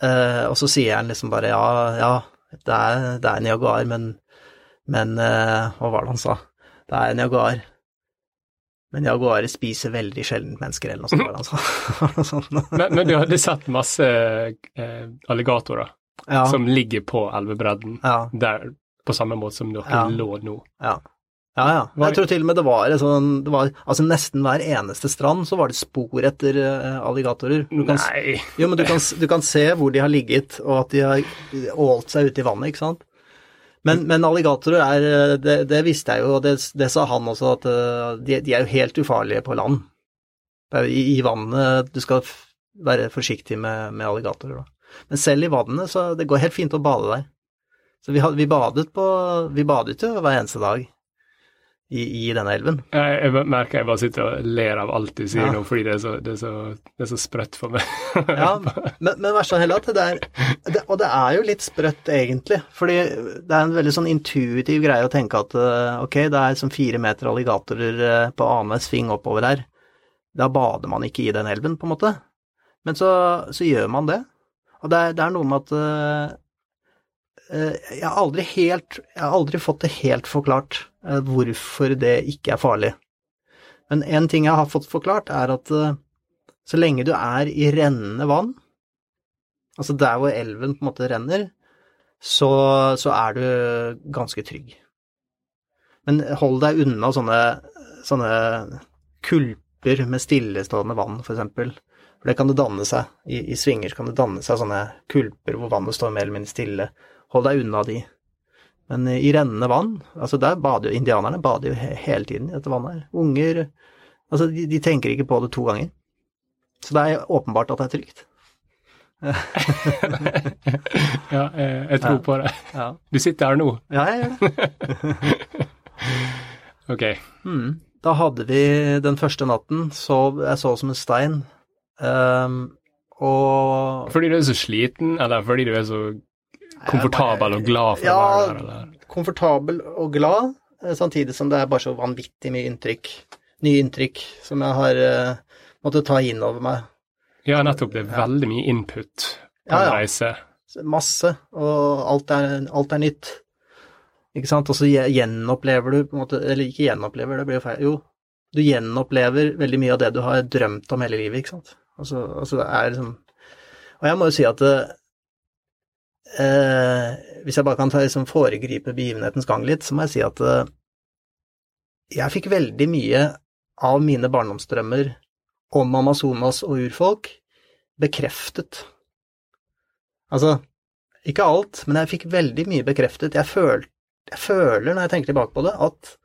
Uh, og så sier han liksom bare ja, ja, det er, det er en jaguar, men, men eh, Hva var det han sa? Det er en jaguar. Men jaguarer spiser veldig sjelden mennesker, eller noe sånt. var det han sånt. Men, men du hadde sett masse eh, alligatorer ja, som ligger på elvebredden, ja, der på samme måte som dere Ja. lå nå. ja. Ja, ja. Jeg tror til og med det var sånn det var, Altså nesten hver eneste strand så var det spor etter eh, alligatorer. Du kan, Nei. jo, men du kan, du kan se hvor de har ligget, og at de har ålt seg ute i vannet, ikke sant. Men, men alligatorer er eh, det, det visste jeg jo, og det, det sa han også, at eh, de, de er jo helt ufarlige på land. I, I vannet du skal være forsiktig med, med alligatorer, da. Men selv i vannet, så det går helt fint å bade der. Så vi, had, vi badet på Vi badet jo hver eneste dag i, i denne elven. Jeg, jeg merker jeg bare sitter og ler av alt du sier Ja. nå, fordi det er, så, det, er så, det er så sprøtt for meg. Ja, men, men verst av heller at det er det, Og det er jo litt sprøtt, egentlig. Fordi det er en veldig sånn intuitiv greie å tenke at eh, ok, det er som fire meter alligatorer eh, på annenhver sving oppover her. Da bader man ikke i den elven, på en måte. Men så, så gjør man det. Og det er, det er noe med at eh, jeg har aldri helt Jeg har aldri fått det helt forklart hvorfor det ikke er farlig. Men en ting jeg har fått forklart, er at eh, så lenge du er i rennende vann, altså der hvor elven på en måte renner, så, så er du ganske trygg. Men hold deg unna sånne, sånne kulper med stillestående vann, for eksempel. For det kan det danne seg. I, I svinger kan det danne seg sånne kulper hvor vannet står mer eller mindre stille. Hold deg unna de. Men i rennende vann, altså der bader jo indianerne bader jo he hele tiden i dette vannet her. Unger Altså, de, de tenker ikke på det to ganger. Så det er åpenbart at det er trygt. ja, jeg, jeg tror Ja. på det. Ja, Du sitter her nå. ja jeg gjør det. Ok. Mm. Da hadde vi den første natten, sov, jeg sov som en stein. Um, og Fordi du er så sliten, eller fordi du er så komfortabel og glad for å være der? Eller? komfortabel og glad, eh, samtidig som det er bare så vanvittig mye inntrykk. Nye inntrykk som jeg har uh, måttet ta inn over meg. Ja, nettopp. Det er veldig mye input på Ja, en reise. Masse, og alt er, alt er nytt. Ikke sant? Og så gjenopplever du på en måte Eller ikke gjenopplever, det blir jo feil. Jo, du gjenopplever veldig mye av det du har drømt om hele livet, ikke sant. Altså, altså det er liksom Og jeg må jo si at eh, Hvis jeg bare kan ta, liksom, foregripe begivenhetens gang litt, så må jeg si at eh, jeg fikk veldig mye av mine barndomsdrømmer om Amazonas og urfolk bekreftet. Altså, ikke alt, men jeg fikk veldig mye bekreftet. Jeg, føl, jeg føler, når jeg tenker tilbake på det, at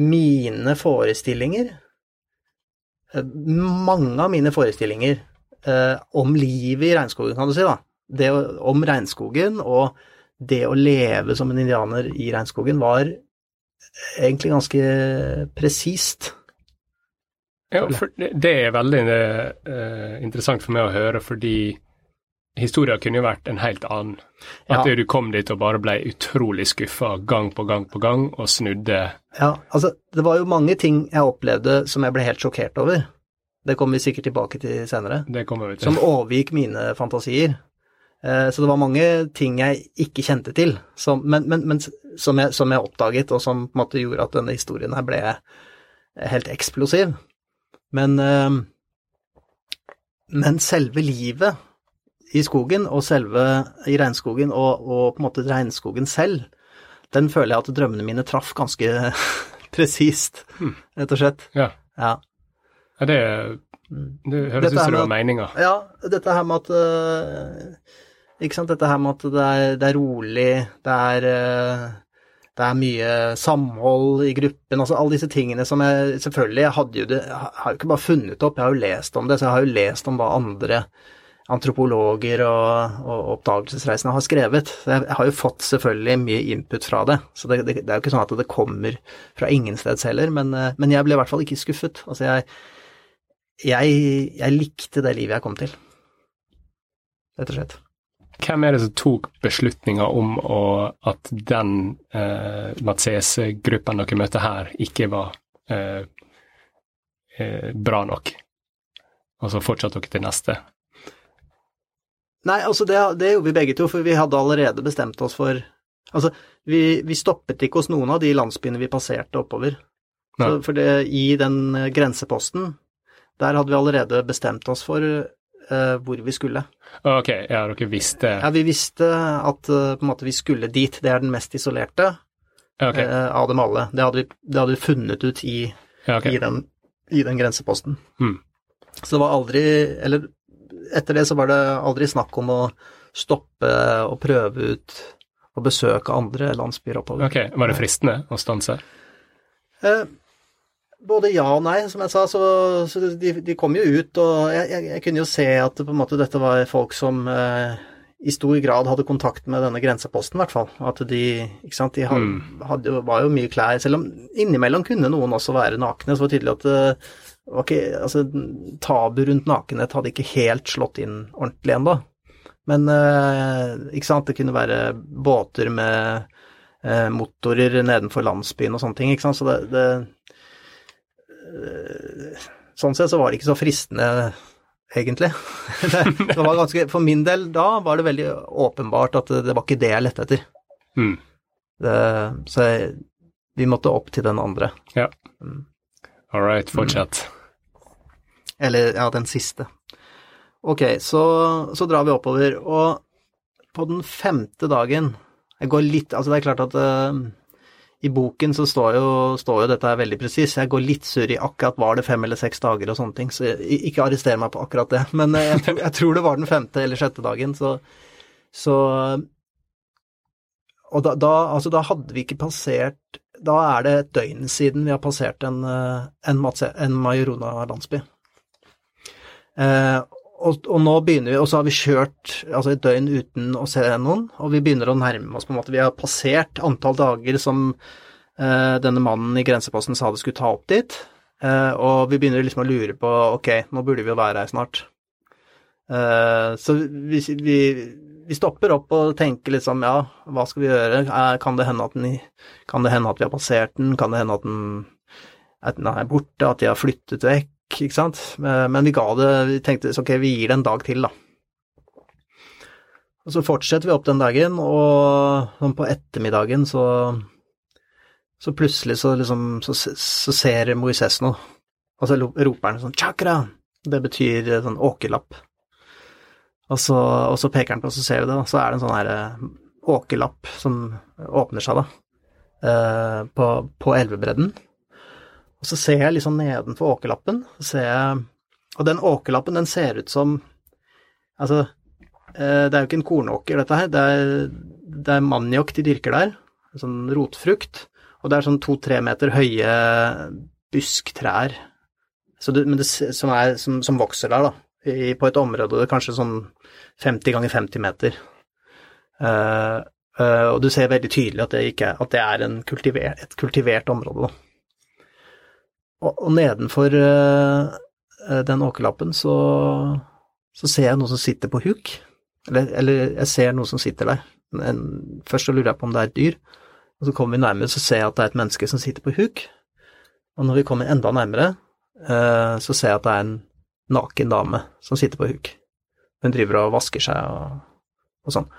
mine forestillinger eh, Mange av mine forestillinger eh, om livet i regnskogen, kan du si, da. Det om regnskogen og det å leve som en indianer i regnskogen var egentlig ganske presist. Ja, det er veldig uh, interessant for meg å høre, fordi historien kunne jo vært en helt annen. At Ja. du kom dit og bare ble utrolig skuffa gang på gang på gang, og snudde. Ja, altså, det var jo mange ting jeg opplevde som jeg ble helt sjokkert over. Det kommer vi sikkert tilbake til senere. Det kommer vi til. Som overgikk mine fantasier. Eh, Så det var mange ting jeg ikke kjente til. Som, men, men, men som, jeg, som jeg oppdaget, og som på en måte gjorde at denne historien her ble helt eksplosiv. Men, eh, men selve livet i skogen, og selve i regnskogen, og, og på en måte regnskogen selv, den føler jeg at drømmene mine traff ganske presist, Hmm. rett og slett. Ja. Ja. ja det, det høres Dette ut som det var meninga. Ja, dette her med at øh, Ikke sant, dette her med at det er, det er rolig, det er øh, det er mye samhold i gruppen, altså alle disse tingene som jeg Selvfølgelig, jeg hadde jo det Jeg har jo ikke bare funnet opp, jeg har jo lest om det, så jeg har jo lest om hva andre antropologer og, og oppdagelsesreisende har skrevet. Så jeg, har jo fått selvfølgelig mye input fra det, så det, det, er jo ikke sånn at det kommer fra ingensteds heller, men, øh, men jeg ble i hvert fall ikke skuffet. Altså, jeg, jeg, jeg likte det livet jeg kom til, rett og slett. Hvem er det som tok beslutninga om å, at den eh, Matsese-gruppen dere møtte her, ikke var eh, eh, bra nok? Og så fortsatte dere til neste? Nei, altså det, det gjorde vi begge to, for vi hadde allerede bestemt oss for Altså, vi, vi stoppet ikke hos noen av de landsbyene vi passerte oppover. Så, for det, i den eh, grenseposten, der hadde vi allerede bestemt oss for eh, hvor vi skulle. Ok, ja, dere visste Ja, vi visste at uh, på en måte vi skulle dit. Det er den mest isolerte okay. ok. eh, av dem alle. Det hadde, vi, det hadde vi funnet ut i, Ja, ok. i, den, i den grenseposten. Mm. Så det var aldri Eller etter det så var det aldri snakk om å stoppe og prøve ut og besøke andre landsbyer oppover. Ok, Var det fristende å stanse? Eh, både ja og nei, som jeg sa. Så, så de, de kom jo ut, og jeg, jeg, jeg kunne jo se at på en måte dette var folk som eh, i stor grad hadde kontakt med denne grenseposten, i hvert fall. At de ikke sant, de had, Mm. hadde, var jo mye klær, selv om innimellom kunne noen også være nakne. Så var det tydelig at det var altså, tabu rundt nakenhet hadde ikke helt slått inn ordentlig ennå. Men eh, ikke sant, det kunne være båter med eh, motorer nedenfor landsbyen og sånne ting, ikke sant. Så det, det eh, Sånn sett så var det ikke så fristende, egentlig. Det, var ganske, for min del da var det veldig åpenbart at det, var ikke det jeg lette etter. Mm. Det, så jeg, vi måtte opp til den andre. All right, fortsett. Eller, ja, den siste. Ok, så, så drar vi oppover, og på den femte dagen Jeg går litt Altså, det er klart at eh, i boken så står jo, står jo dette her veldig presis. Jeg går litt surr i akkurat var det fem eller seks dager og sånne ting, så jeg, ikke arrester meg på akkurat det. Men eh, jeg tror, jeg tror det var den femte eller sjette dagen, så, så Og da, da, altså, da hadde vi ikke passert Da er det et døgn siden vi har passert en, eh, en, en Majorona-landsby. Eh, og, og nå begynner vi, og så har vi kjørt altså et døgn uten å se noen, og vi begynner å nærme oss på en måte. Vi har passert antall dager som eh, denne mannen i grenseposten sa det skulle ta opp dit, eh, og vi begynner liksom å lure på ok, nå burde vi jo være her snart. Eh, så vi, vi, vi stopper opp og tenker liksom ja, hva skal vi gjøre, eh, kan det hende at, den, kan det hende at vi har passert den, kan det hende at den, at den er borte, at de har flyttet vekk, ikke sant, Eh, men vi ga det, vi tenkte ok, vi gir det en dag til da. Og så fortsetter vi opp den dagen, og sånn på ettermiddagen så, så plutselig så liksom, så, så ser Moises noe, og så roper han sånn chakra, det betyr sånn åkerlapp. Og så, og så peker han på, og så ser vi det, og så er det en sånn her eh, åkerlapp som åpner seg da, eh, på, på elvebredden. Og så ser jeg liksom nedenfor åkerlappen, jeg Og den åkerlappen, den ser ut som Altså, eh, det er jo ikke en kornåker, dette her. Det er, det er maniok de dyrker der. Sånn rotfrukt. Og det er sånn to-tre meter høye busktrær. Så det, det, som, er, som, som vokser der, da. I, på et område det er kanskje sånn 50 ganger 50 meter. Uh, uh, og du ser veldig tydelig at det, ikke, at det er en kultiver, et kultivert område, da. Og, nedenfor eh, eh, den åkerlappen så, så ser jeg noe som sitter på huk. Eller, eller jeg ser noe som sitter der. En, først så lurer jeg på om det er et dyr, og så kommer vi nærmere, så ser jeg at det er et menneske som sitter på huk. Og når vi kommer enda nærmere, eh, så ser jeg at det er en naken dame som sitter på huk. Hun driver og vasker seg og, og sånn.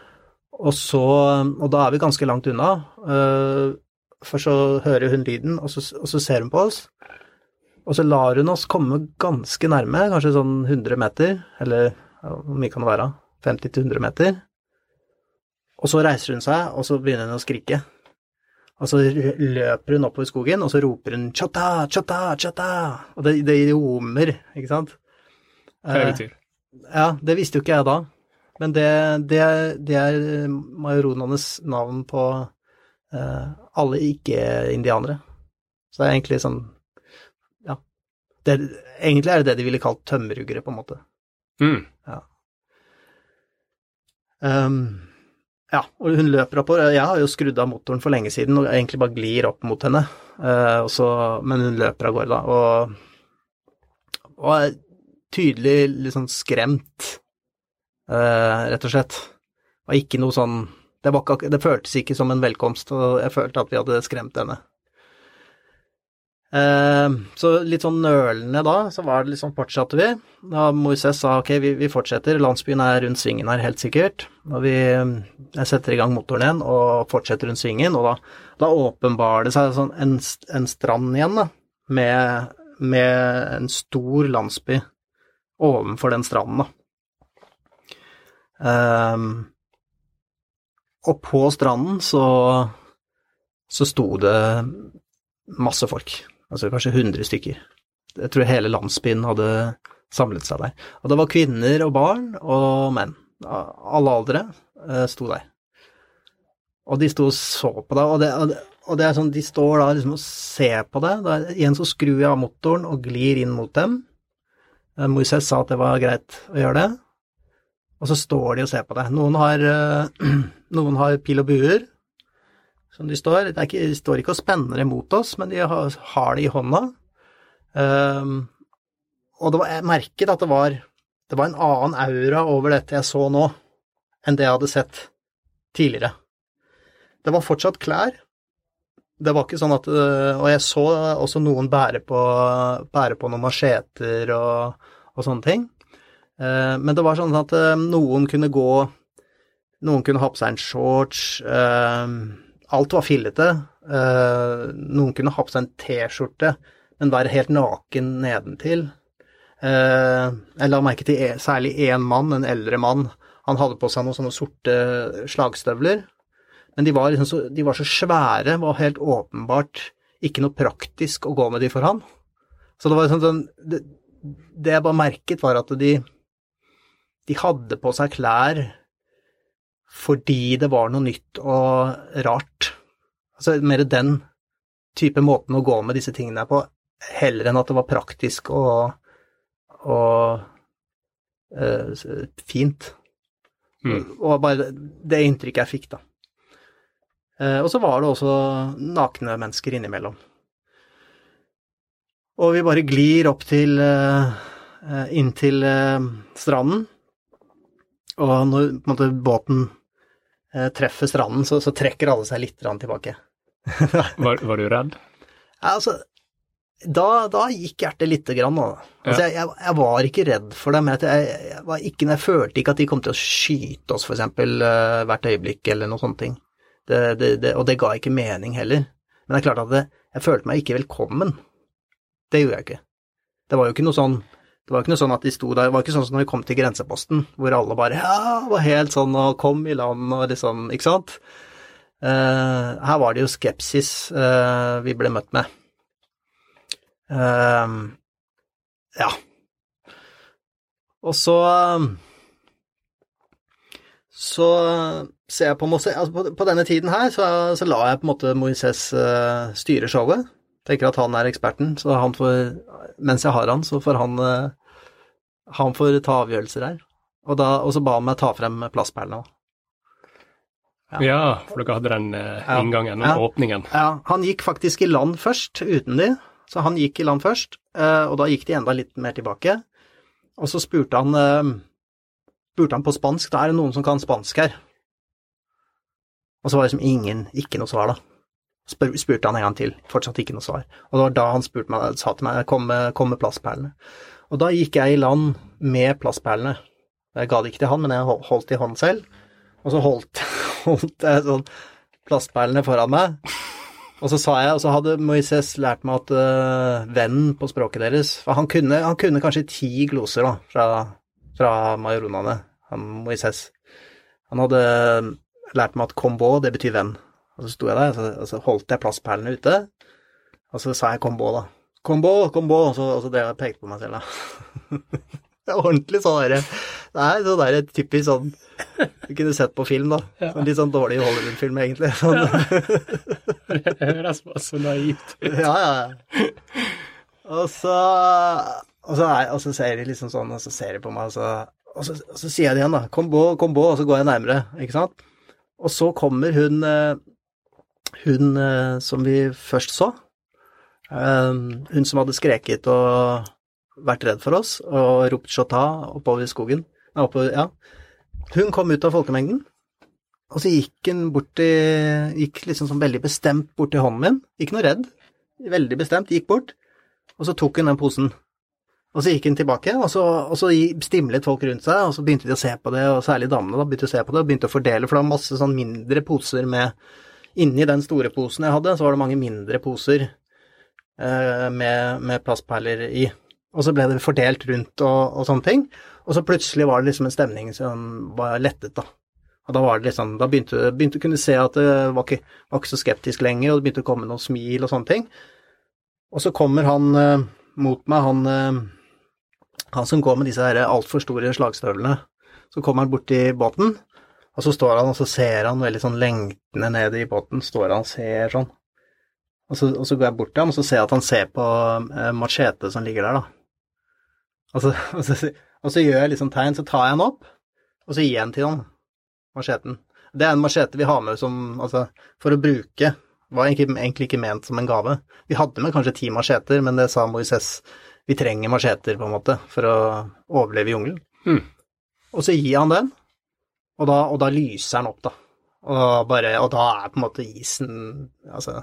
Og så Og da er vi ganske langt unna. Først så hører hun lyden, og så, og så, ser hun på oss. Og så lar hun oss komme ganske nærme, kanskje sånn 100 meter, eller hvor mye kan det være? 50-100 meter. Og så reiser hun seg, og så begynner hun å skrike. Og så løper hun oppover skogen, og så roper hun 'chata, chata, chata', Og det, det ljomer, ikke sant? Hva det betyr? Ja, det visste jo ikke jeg da. Men det, det, det er majoronene navn på uh, alle ikke-indianere. Så det er egentlig sånn. Det, egentlig er det det de ville kalt tømmerhuggere, på en måte. Mm. Ja. Um, ja, og hun løper oppover. Jeg har jo skrudd av motoren for lenge siden og egentlig bare glir opp mot henne. Uh, så, men hun løper av gårde, da. Og, og er tydelig litt sånn skremt, uh, rett og slett. Og ikke noe sånn det, ikke, det, føltes ikke som en velkomst, og jeg følte at vi hadde skremt henne. Eh, så litt sånn nølende da, så var det liksom fortsatte vi. Da Moises sa ok, vi, vi, fortsetter, landsbyen er rundt svingen her helt sikkert. Og vi jeg setter i gang motoren igjen og fortsetter rundt svingen, og da, da åpenbarer det seg sånn en, en, strand igjen, da, med, med en stor landsby ovenfor den stranden, da. Um, og på stranden så, så sto det masse folk, altså kanskje 100 stykker. Jeg tror hele landsbyen hadde samlet seg der. Og det var kvinner og barn og menn. Alle aldre eh, sto der. Og de sto og så på det, og det, og det er sånn, de står da liksom og ser på det. Igjen så skrur jeg av motoren og glir inn mot dem. Moses Moises sa at det var greit å gjøre det. Og så står de og ser på det. Noen har, eh, noen har pil og buer, som de står. Ikke, de står ikke og spenner imot oss, men de har, har det i hånda. Um, og var, jeg merket at det var, det var en annen aura over dette jeg så nå, enn det jeg hadde sett tidligere. Det var fortsatt klær. Det var ikke sånn at eh, Og jeg så også noen bære på, bære på noen macheter og, og sånne ting. Eh, men det var sånn at eh, noen kunne gå Noen kunne ha på seg en shorts. Alt var fillete. Noen kunne ha på seg en T-skjorte, men være helt naken nedentil. Jeg la merke til e, særlig én mann, en eldre mann. Han hadde på seg noen sånne sorte slagstøvler. Men de var, liksom så, de var så svære, var helt åpenbart ikke noe praktisk å gå med de for han. Så det var sånn, det, det jeg bare merket, var at de de hadde på seg klær fordi det var noe nytt og rart. Altså mer den type måten å gå med disse tingene på, heller enn at det var praktisk og, og uh, fint. Mm. Og bare det inntrykket jeg fikk, da. Uh, og så var det også nakne mennesker innimellom. Og vi bare glir opp til uh, inn til stranden, og når måte, båten eh, treffer stranden, så, så, trekker alle seg litt tilbake. var, var, du redd? Ja, altså, da, da, gikk hjertet lite grann. Altså, ja. jeg, jeg, var ikke redd for dem. Jeg, jeg, ikke, jeg, følte ikke at de kom til å skyte oss, f.eks., uh, hvert øyeblikk, eller noen sånne ting. Det, det, det, og det ga ikke mening heller. Men det er klart at jeg følte meg ikke velkommen. Det gjorde jeg ikke. Det var jo ikke noe sånn det var ikke noe sånn at de sto der, det var ikke sånn som når vi kom til grenseposten, hvor alle bare ja, var helt sånn og kom i land og liksom, ikke sant. Uh, her var det jo skepsis uh, vi ble møtt med. Uh, ja. Og så Så ser jeg på Moses altså på, på, denne tiden her så, så, la jeg på en måte Moises styre showet tenker at han er eksperten, så han får Mens jeg har han, så får han eh, Han får ta avgjørelser her. Og, da, og så ba han meg ta frem plastperlene. Ja. ja. for dere hadde den eh, inngangen, den ja. åpningen. Ja, han gikk faktisk i land først, uten de. Så han gikk i land først, eh, og da gikk de enda litt mer tilbake. Og så spurte han, spurte han på spansk, da er det noen som kan spansk her. Og så var det liksom ingen, ikke noe svar, da spør, spurte han en gang til, fortsatt ikke noe svar. Og det var da han spurte meg, sa til meg kom med, kom med plastperlene. Og da gikk jeg i land med plastperlene. Jeg ga det ikke til han, men jeg holdt i hånden selv. Og så holdt, holdt jeg sånn plastperlene foran meg. Og så sa jeg, og så hadde Moises lært meg at uh, venn på språket deres For han kunne, han kunne kanskje ti gloser da, fra, fra majoronene, han Moises. Han hadde lært meg at kombo, det betyr venn. Og så sto jeg der, og så, og holdt jeg plastperlene ute, og så sa jeg kombo, da. Kombo, kombo, og så, og så drev jeg pekte på meg selv, da. det er ordentlig sånn derre Det er sånn derre typisk sånn du kunne sett på film, da. Ja. Sånn litt sånn dårlig Hollywood-film, egentlig. Sånn. Ja. Det høres bare så naivt ut. Ja, ja. Og så, og så, er, og så ser de liksom sånn, og så ser de på meg, og så, og så, og så sier jeg det igjen, da. Kom på, kom på, og så går jeg nærmere, ikke sant. Og så kommer hun, eh, hun eh, som vi først så, eh, hun som hadde skreket og vært redd for oss og ropt 'shota' oppover skogen. Oppover, ja. Hun kom ut av folkemengden, og så gikk hun bort til Gikk liksom sånn veldig bestemt bort til hånden min. Ikke noe redd. Veldig bestemt. Gikk bort, og så tok hun den posen. Og så gikk hun tilbake, og så, og så stimlet folk rundt seg, og så begynte de å se på det, og særlig damene da, begynte å se på det, og begynte å fordele, for det var masse sånn mindre poser med Inni den store posen jeg hadde, så var det mange mindre poser eh, med, med plastperler i. Og så ble det fordelt rundt og, og sånne ting. Og så plutselig var det liksom en stemning som var lettet, da. Og da var det liksom, da begynte du å kunne se at det var ikke, var ikke, så skeptisk lenger, og det begynte å komme noen smil og sånne ting. Og så kommer han eh, mot meg, han, eh, han som går med disse her altfor store slagstøvlene. Så kommer han bort til båten, og så står han og så ser han veldig sånn lengtende ned i båten, står han og ser sånn. Og så, og så går jeg bort til ham, og så ser jeg at han ser på eh, machete som ligger der, da. Og så, og så, og så gjør jeg liksom tegn, så tar jeg den opp, og så gir jeg den til han, macheten. Det er en machete vi har med som, altså, for å bruke. Var egentlig, egentlig ikke ment som en gave. Vi hadde med kanskje ti macheter, men det sa Moises vi trenger macheter, på en måte, for å overleve i jungelen. Mm. Og så gir han den, og da, og da lyser den opp, da. Og, bare, og da er på en måte isen altså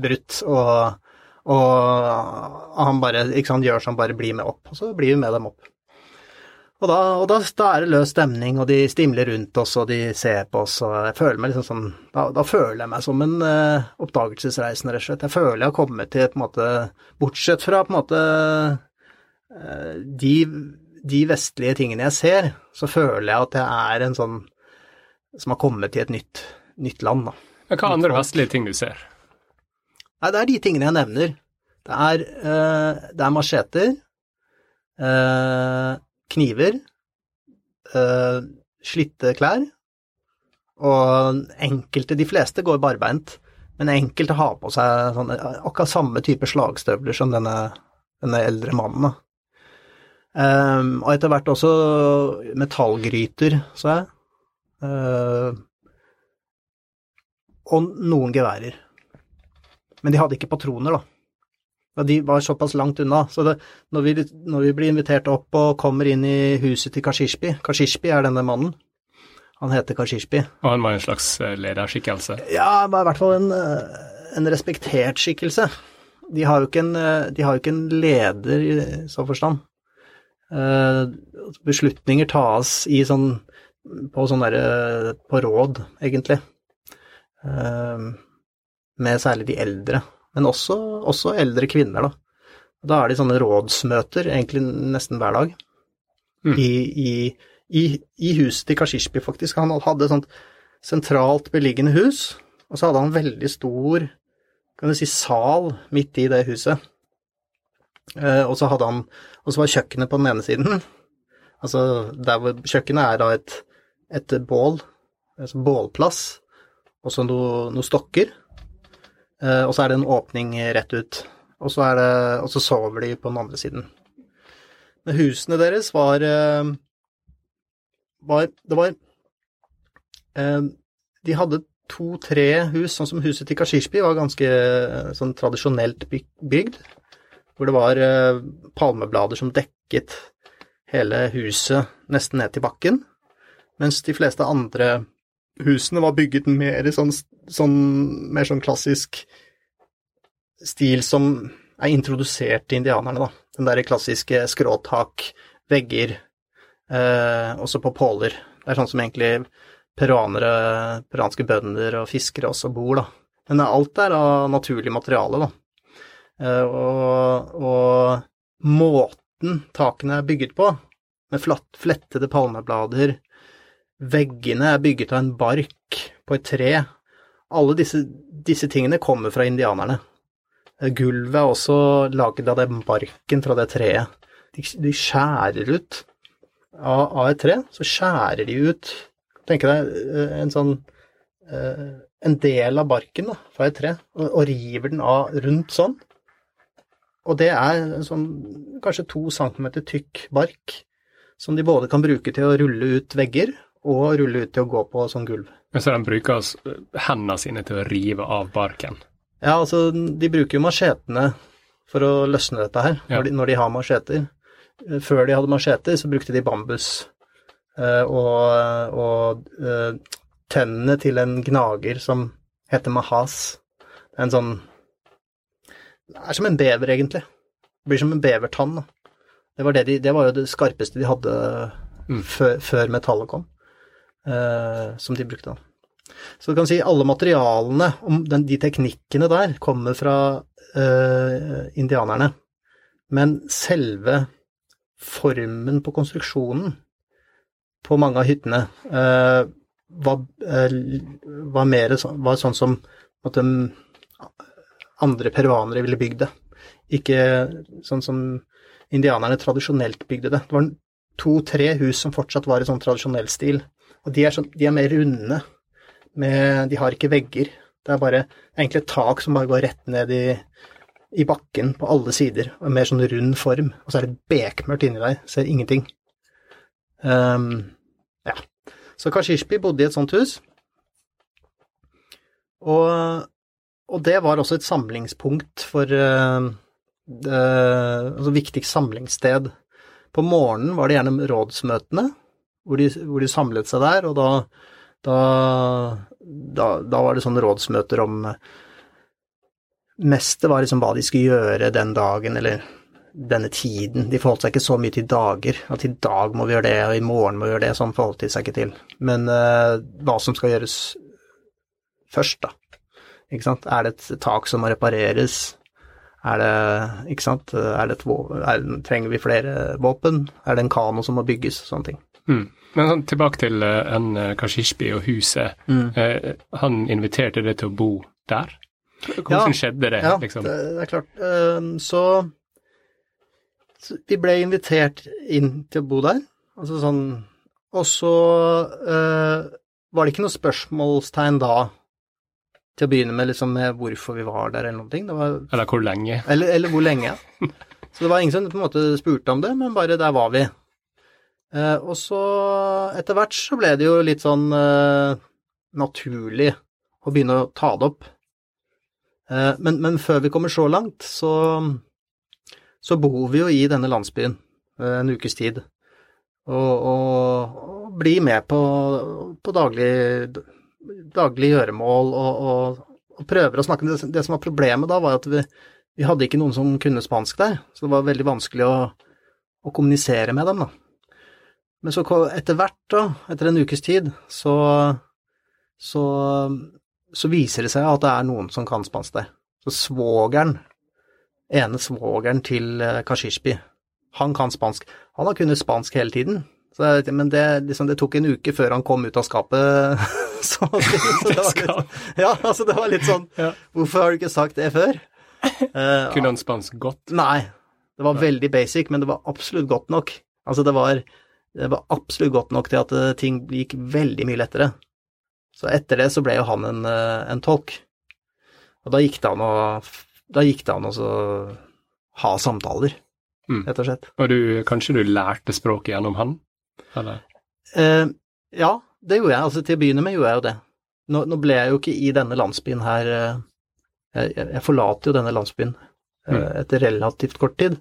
brutt, og og han bare ikke sant, gjør sånn, bare blir med opp. Og så blir vi med dem opp. Og, da, og da, da, er det løs stemning, og de stimler rundt oss, og de ser på oss, og jeg føler meg liksom sånn Da, da føler jeg meg som en uh, oppdagelsesreisende, rett og slett. Jeg føler jeg har kommet til på en måte Bortsett fra på en måte uh, de, de, vestlige tingene jeg ser, så føler jeg at jeg er en sånn som har kommet til et nytt, nytt land, da. Hva andre vestlige ting du ser? Nei, det er de tingene jeg nevner. Det er, uh, det er macheter, uh, kniver, uh, slitte klær, og enkelte, de fleste går barbeint, men enkelte har på seg sånne, akkurat samme type slagstøvler som denne, denne eldre mannen. Um, og etter hvert også metallgryter, så jeg. Uh, og noen geværer. Men de hadde ikke patroner, da. Og de var såpass langt unna. Så det, når, vi, når, vi, blir invitert opp og kommer inn i huset til Kashishpi Kashishpi er denne mannen. Han heter Kashishpi. Og han var en slags eh, lederskikkelse? Ja, i hvert fall en, eh, en respektert skikkelse. De har, en, eh, de har jo ikke en leder i så forstand. Beslutninger tas i sånn på sånn derre på råd, egentlig med særlig de eldre, men også, også eldre kvinner, da. Da er det sånne rådsmøter egentlig nesten hver dag. Mm. I, i, i, I, huset til Kashishbi, faktisk. Han hadde et sånt sentralt beliggende hus, og så hadde han veldig stor kan du si, sal midt i det huset. Eh, og så hadde han Og så var kjøkkenet på den ene siden. Altså der hvor kjøkkenet er da et, et bål, altså bålplass, og så noen noe stokker. Eh, og så er det en åpning rett ut. Og så, det, og så, sover de på den andre siden. Men husene deres var, eh, var Det var De hadde to-tre hus, sånn som huset til Kashishbi var ganske sånn tradisjonelt bygd. Hvor det var palmeblader som dekket hele huset nesten ned til bakken. Mens de fleste andre husene var bygget mer i sånn, sånn, mer sånn klassisk stil som er introdusert til indianerne, da. Den derre klassiske skråtak, vegger, eh, også på påler. Det er sånn som egentlig peruanere, peruanske bønder og fiskere også bor, da. Men alt er av naturlig materiale, da. Eh, og, og måten takene er bygget på, med flatt, flettede palmeblader, veggene er bygget av en bark på et tre, alle disse, disse tingene kommer fra indianerne. Eh, gulvet er også laget av den barken fra det treet. De, de skjærer ut av, av, et tre, så skjærer de ut Tenk deg eh, en sånn En del av barken da, fra et tre, og, og river den av rundt sånn. Og det er en sånn kanskje to centimeter tykk bark som de både kan bruke til å rulle ut vegger og rulle ut til å gå på sånn gulv. Så de bruker hendene sine til å rive av barken? Ja, altså de bruker jo machetene for å løsne dette her, ja. når, de, når, de, har macheter. Før de hadde macheter, så brukte de bambus. Uh, og, og tennene til en gnager som heter mahas. Det er en sånn Det er som en bever, egentlig. Det blir som en bevertann. Da. Det var, det, de, det var jo det skarpeste de hadde mm. før, før, metallet kom, eh, som de brukte. da. Så du kan si alle materialene, den, de teknikkene der, kommer fra eh, indianerne. Men selve formen på konstruksjonen på mange av hyttene eh, var, uh, var, mer var sånn som at de andre peruanere ville bygd det. Ikke sånn som indianerne tradisjonelt bygde det. Det var to-tre hus som fortsatt var i sånn tradisjonell stil. Og de er, sånn, de er mer runde med De har ikke vegger. Det er bare egentlig et tak som bare går rett ned i, i bakken på alle sider, og mer sånn rund form. Og så er det bekmørkt inni der, ser ingenting. Um, ja. Så Kashishpi bodde i et sånt hus. Og, og det var også et samlingspunkt for uh, det, Altså viktigst samlingssted. På morgenen var det gjerne rådsmøtene, hvor de, hvor de samlet seg der, og da da, da, da var det sånne rådsmøter om Mest det var liksom hva de skulle gjøre den dagen, eller denne tiden. De forholdt seg ikke så mye til dager. At i dag må vi gjøre det, og i morgen må vi gjøre det. Sånn forholdt de seg ikke til. Men uh, hva som skal gjøres først, da. Ikke sant. Er det et tak som må repareres? Er det Ikke sant. Er det et, er, trenger vi flere våpen? Er det en kano som må bygges? Sånne ting. Mm. Men tilbake til uh, en uh, Kashishbi og huset. Mm. Uh, han inviterte deg til å bo der? Hvordan ja, skjedde det? Ja, liksom? det, det er klart. Uh, så, så, vi ble invitert inn til å bo der. Altså sånn Og så var det ikke noe spørsmålstegn da til å begynne med, liksom med hvorfor vi var der, eller noen ting. Var, eller hvor lenge. Eller, eller hvor lenge. så det var ingen som på en måte spurte om det, men bare der var vi. Eh, og så etter hvert så ble det jo litt sånn eh, naturlig å begynne å ta det opp. Eh, men, men, før vi kommer så langt, så, så bor vi jo i denne landsbyen en ukes tid. Og, og, og blir med på, på daglig, daglig gjøremål og, og, og, prøver å snakke det, det som var problemet da, var at vi, vi hadde ikke noen som kunne spansk der, så det var veldig vanskelig å, å kommunisere med dem, da. Men så etter hvert, da, etter en ukes tid, så, så, så viser det seg at det er noen som kan spansk der. Så svogeren, ene svogeren til eh, Kashishbi, han kan spansk. Han har kunnet spansk hele tiden, så, men det, liksom, det, tok en uke før han kom ut av skapet. så, så det var litt, ja, altså det var litt sånn Hvorfor har du ikke sagt det før? Uh, Kunne han spansk godt? Nei, det var veldig basic, men det var absolutt godt nok. Altså det var det var absolutt godt nok til at eh, ting gikk veldig mye lettere. Så etter det så ble jo han en, eh, en tolk. Og da gikk det an å, da gikk det an å ha samtaler, mm. rett og slett. Og du, kanskje du lærte språket gjennom han, eller? Eh, ja, det gjorde jeg. Altså til å begynne med gjorde jeg jo det. Nå, nå ble jeg jo ikke i denne landsbyen her eh, Jeg, jeg forlater jo denne landsbyen mm. etter relativt kort tid.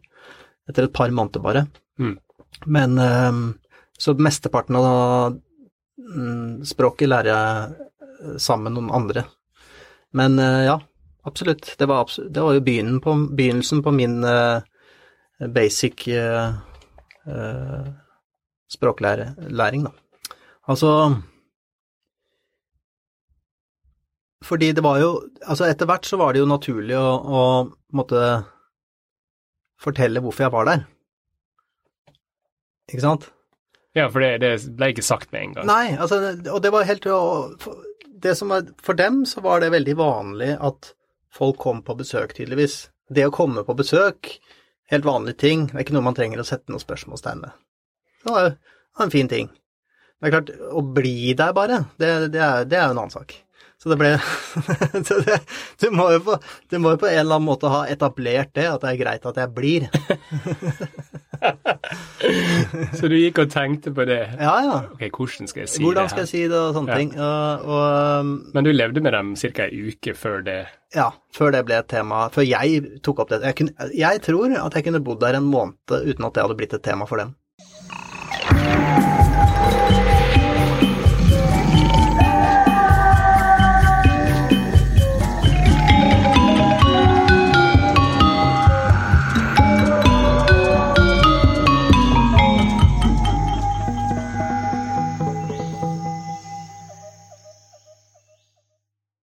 Etter et par måneder bare. Mm. Men eh, så mesteparten av mm, språket lærer jeg eh, sammen med noen andre. Men eh, ja, absolutt. Det var, absolutt, det var jo begynnelsen på, begynnelsen på min basic uh, språklæring, da. Altså fordi det var jo Altså, etter hvert så var det jo naturlig å, å måtte fortelle hvorfor jeg var der. Ikke sant? Ja, for det, det ble ikke sagt med en gang. Nei, altså, og det var helt det som var, For dem så var det veldig vanlig at folk kom på besøk, tydeligvis. Det å komme på besøk, helt vanlige ting, det er ikke noe man trenger å sette noe spørsmålstegn ved. Det var jo en fin ting. Det er klart, å bli der bare, det, det, er, det er jo en annen sak. Så det ble så det, du, må på, du, må jo på, en eller annen måte ha etablert det, at det er greit at jeg blir. så du gikk og tenkte på det? Ja, ja. Ok, hvordan skal jeg si hvordan det? Hvordan skal jeg si det, og sånne ja. ting. Og, og, um, Men du levde med dem ca. ei uke før det? Ja, før det ble et tema. Før jeg tok opp det. Jeg, kunne, jeg tror at jeg kunne bodd der en måned uten at det hadde blitt et tema for dem. Thank you.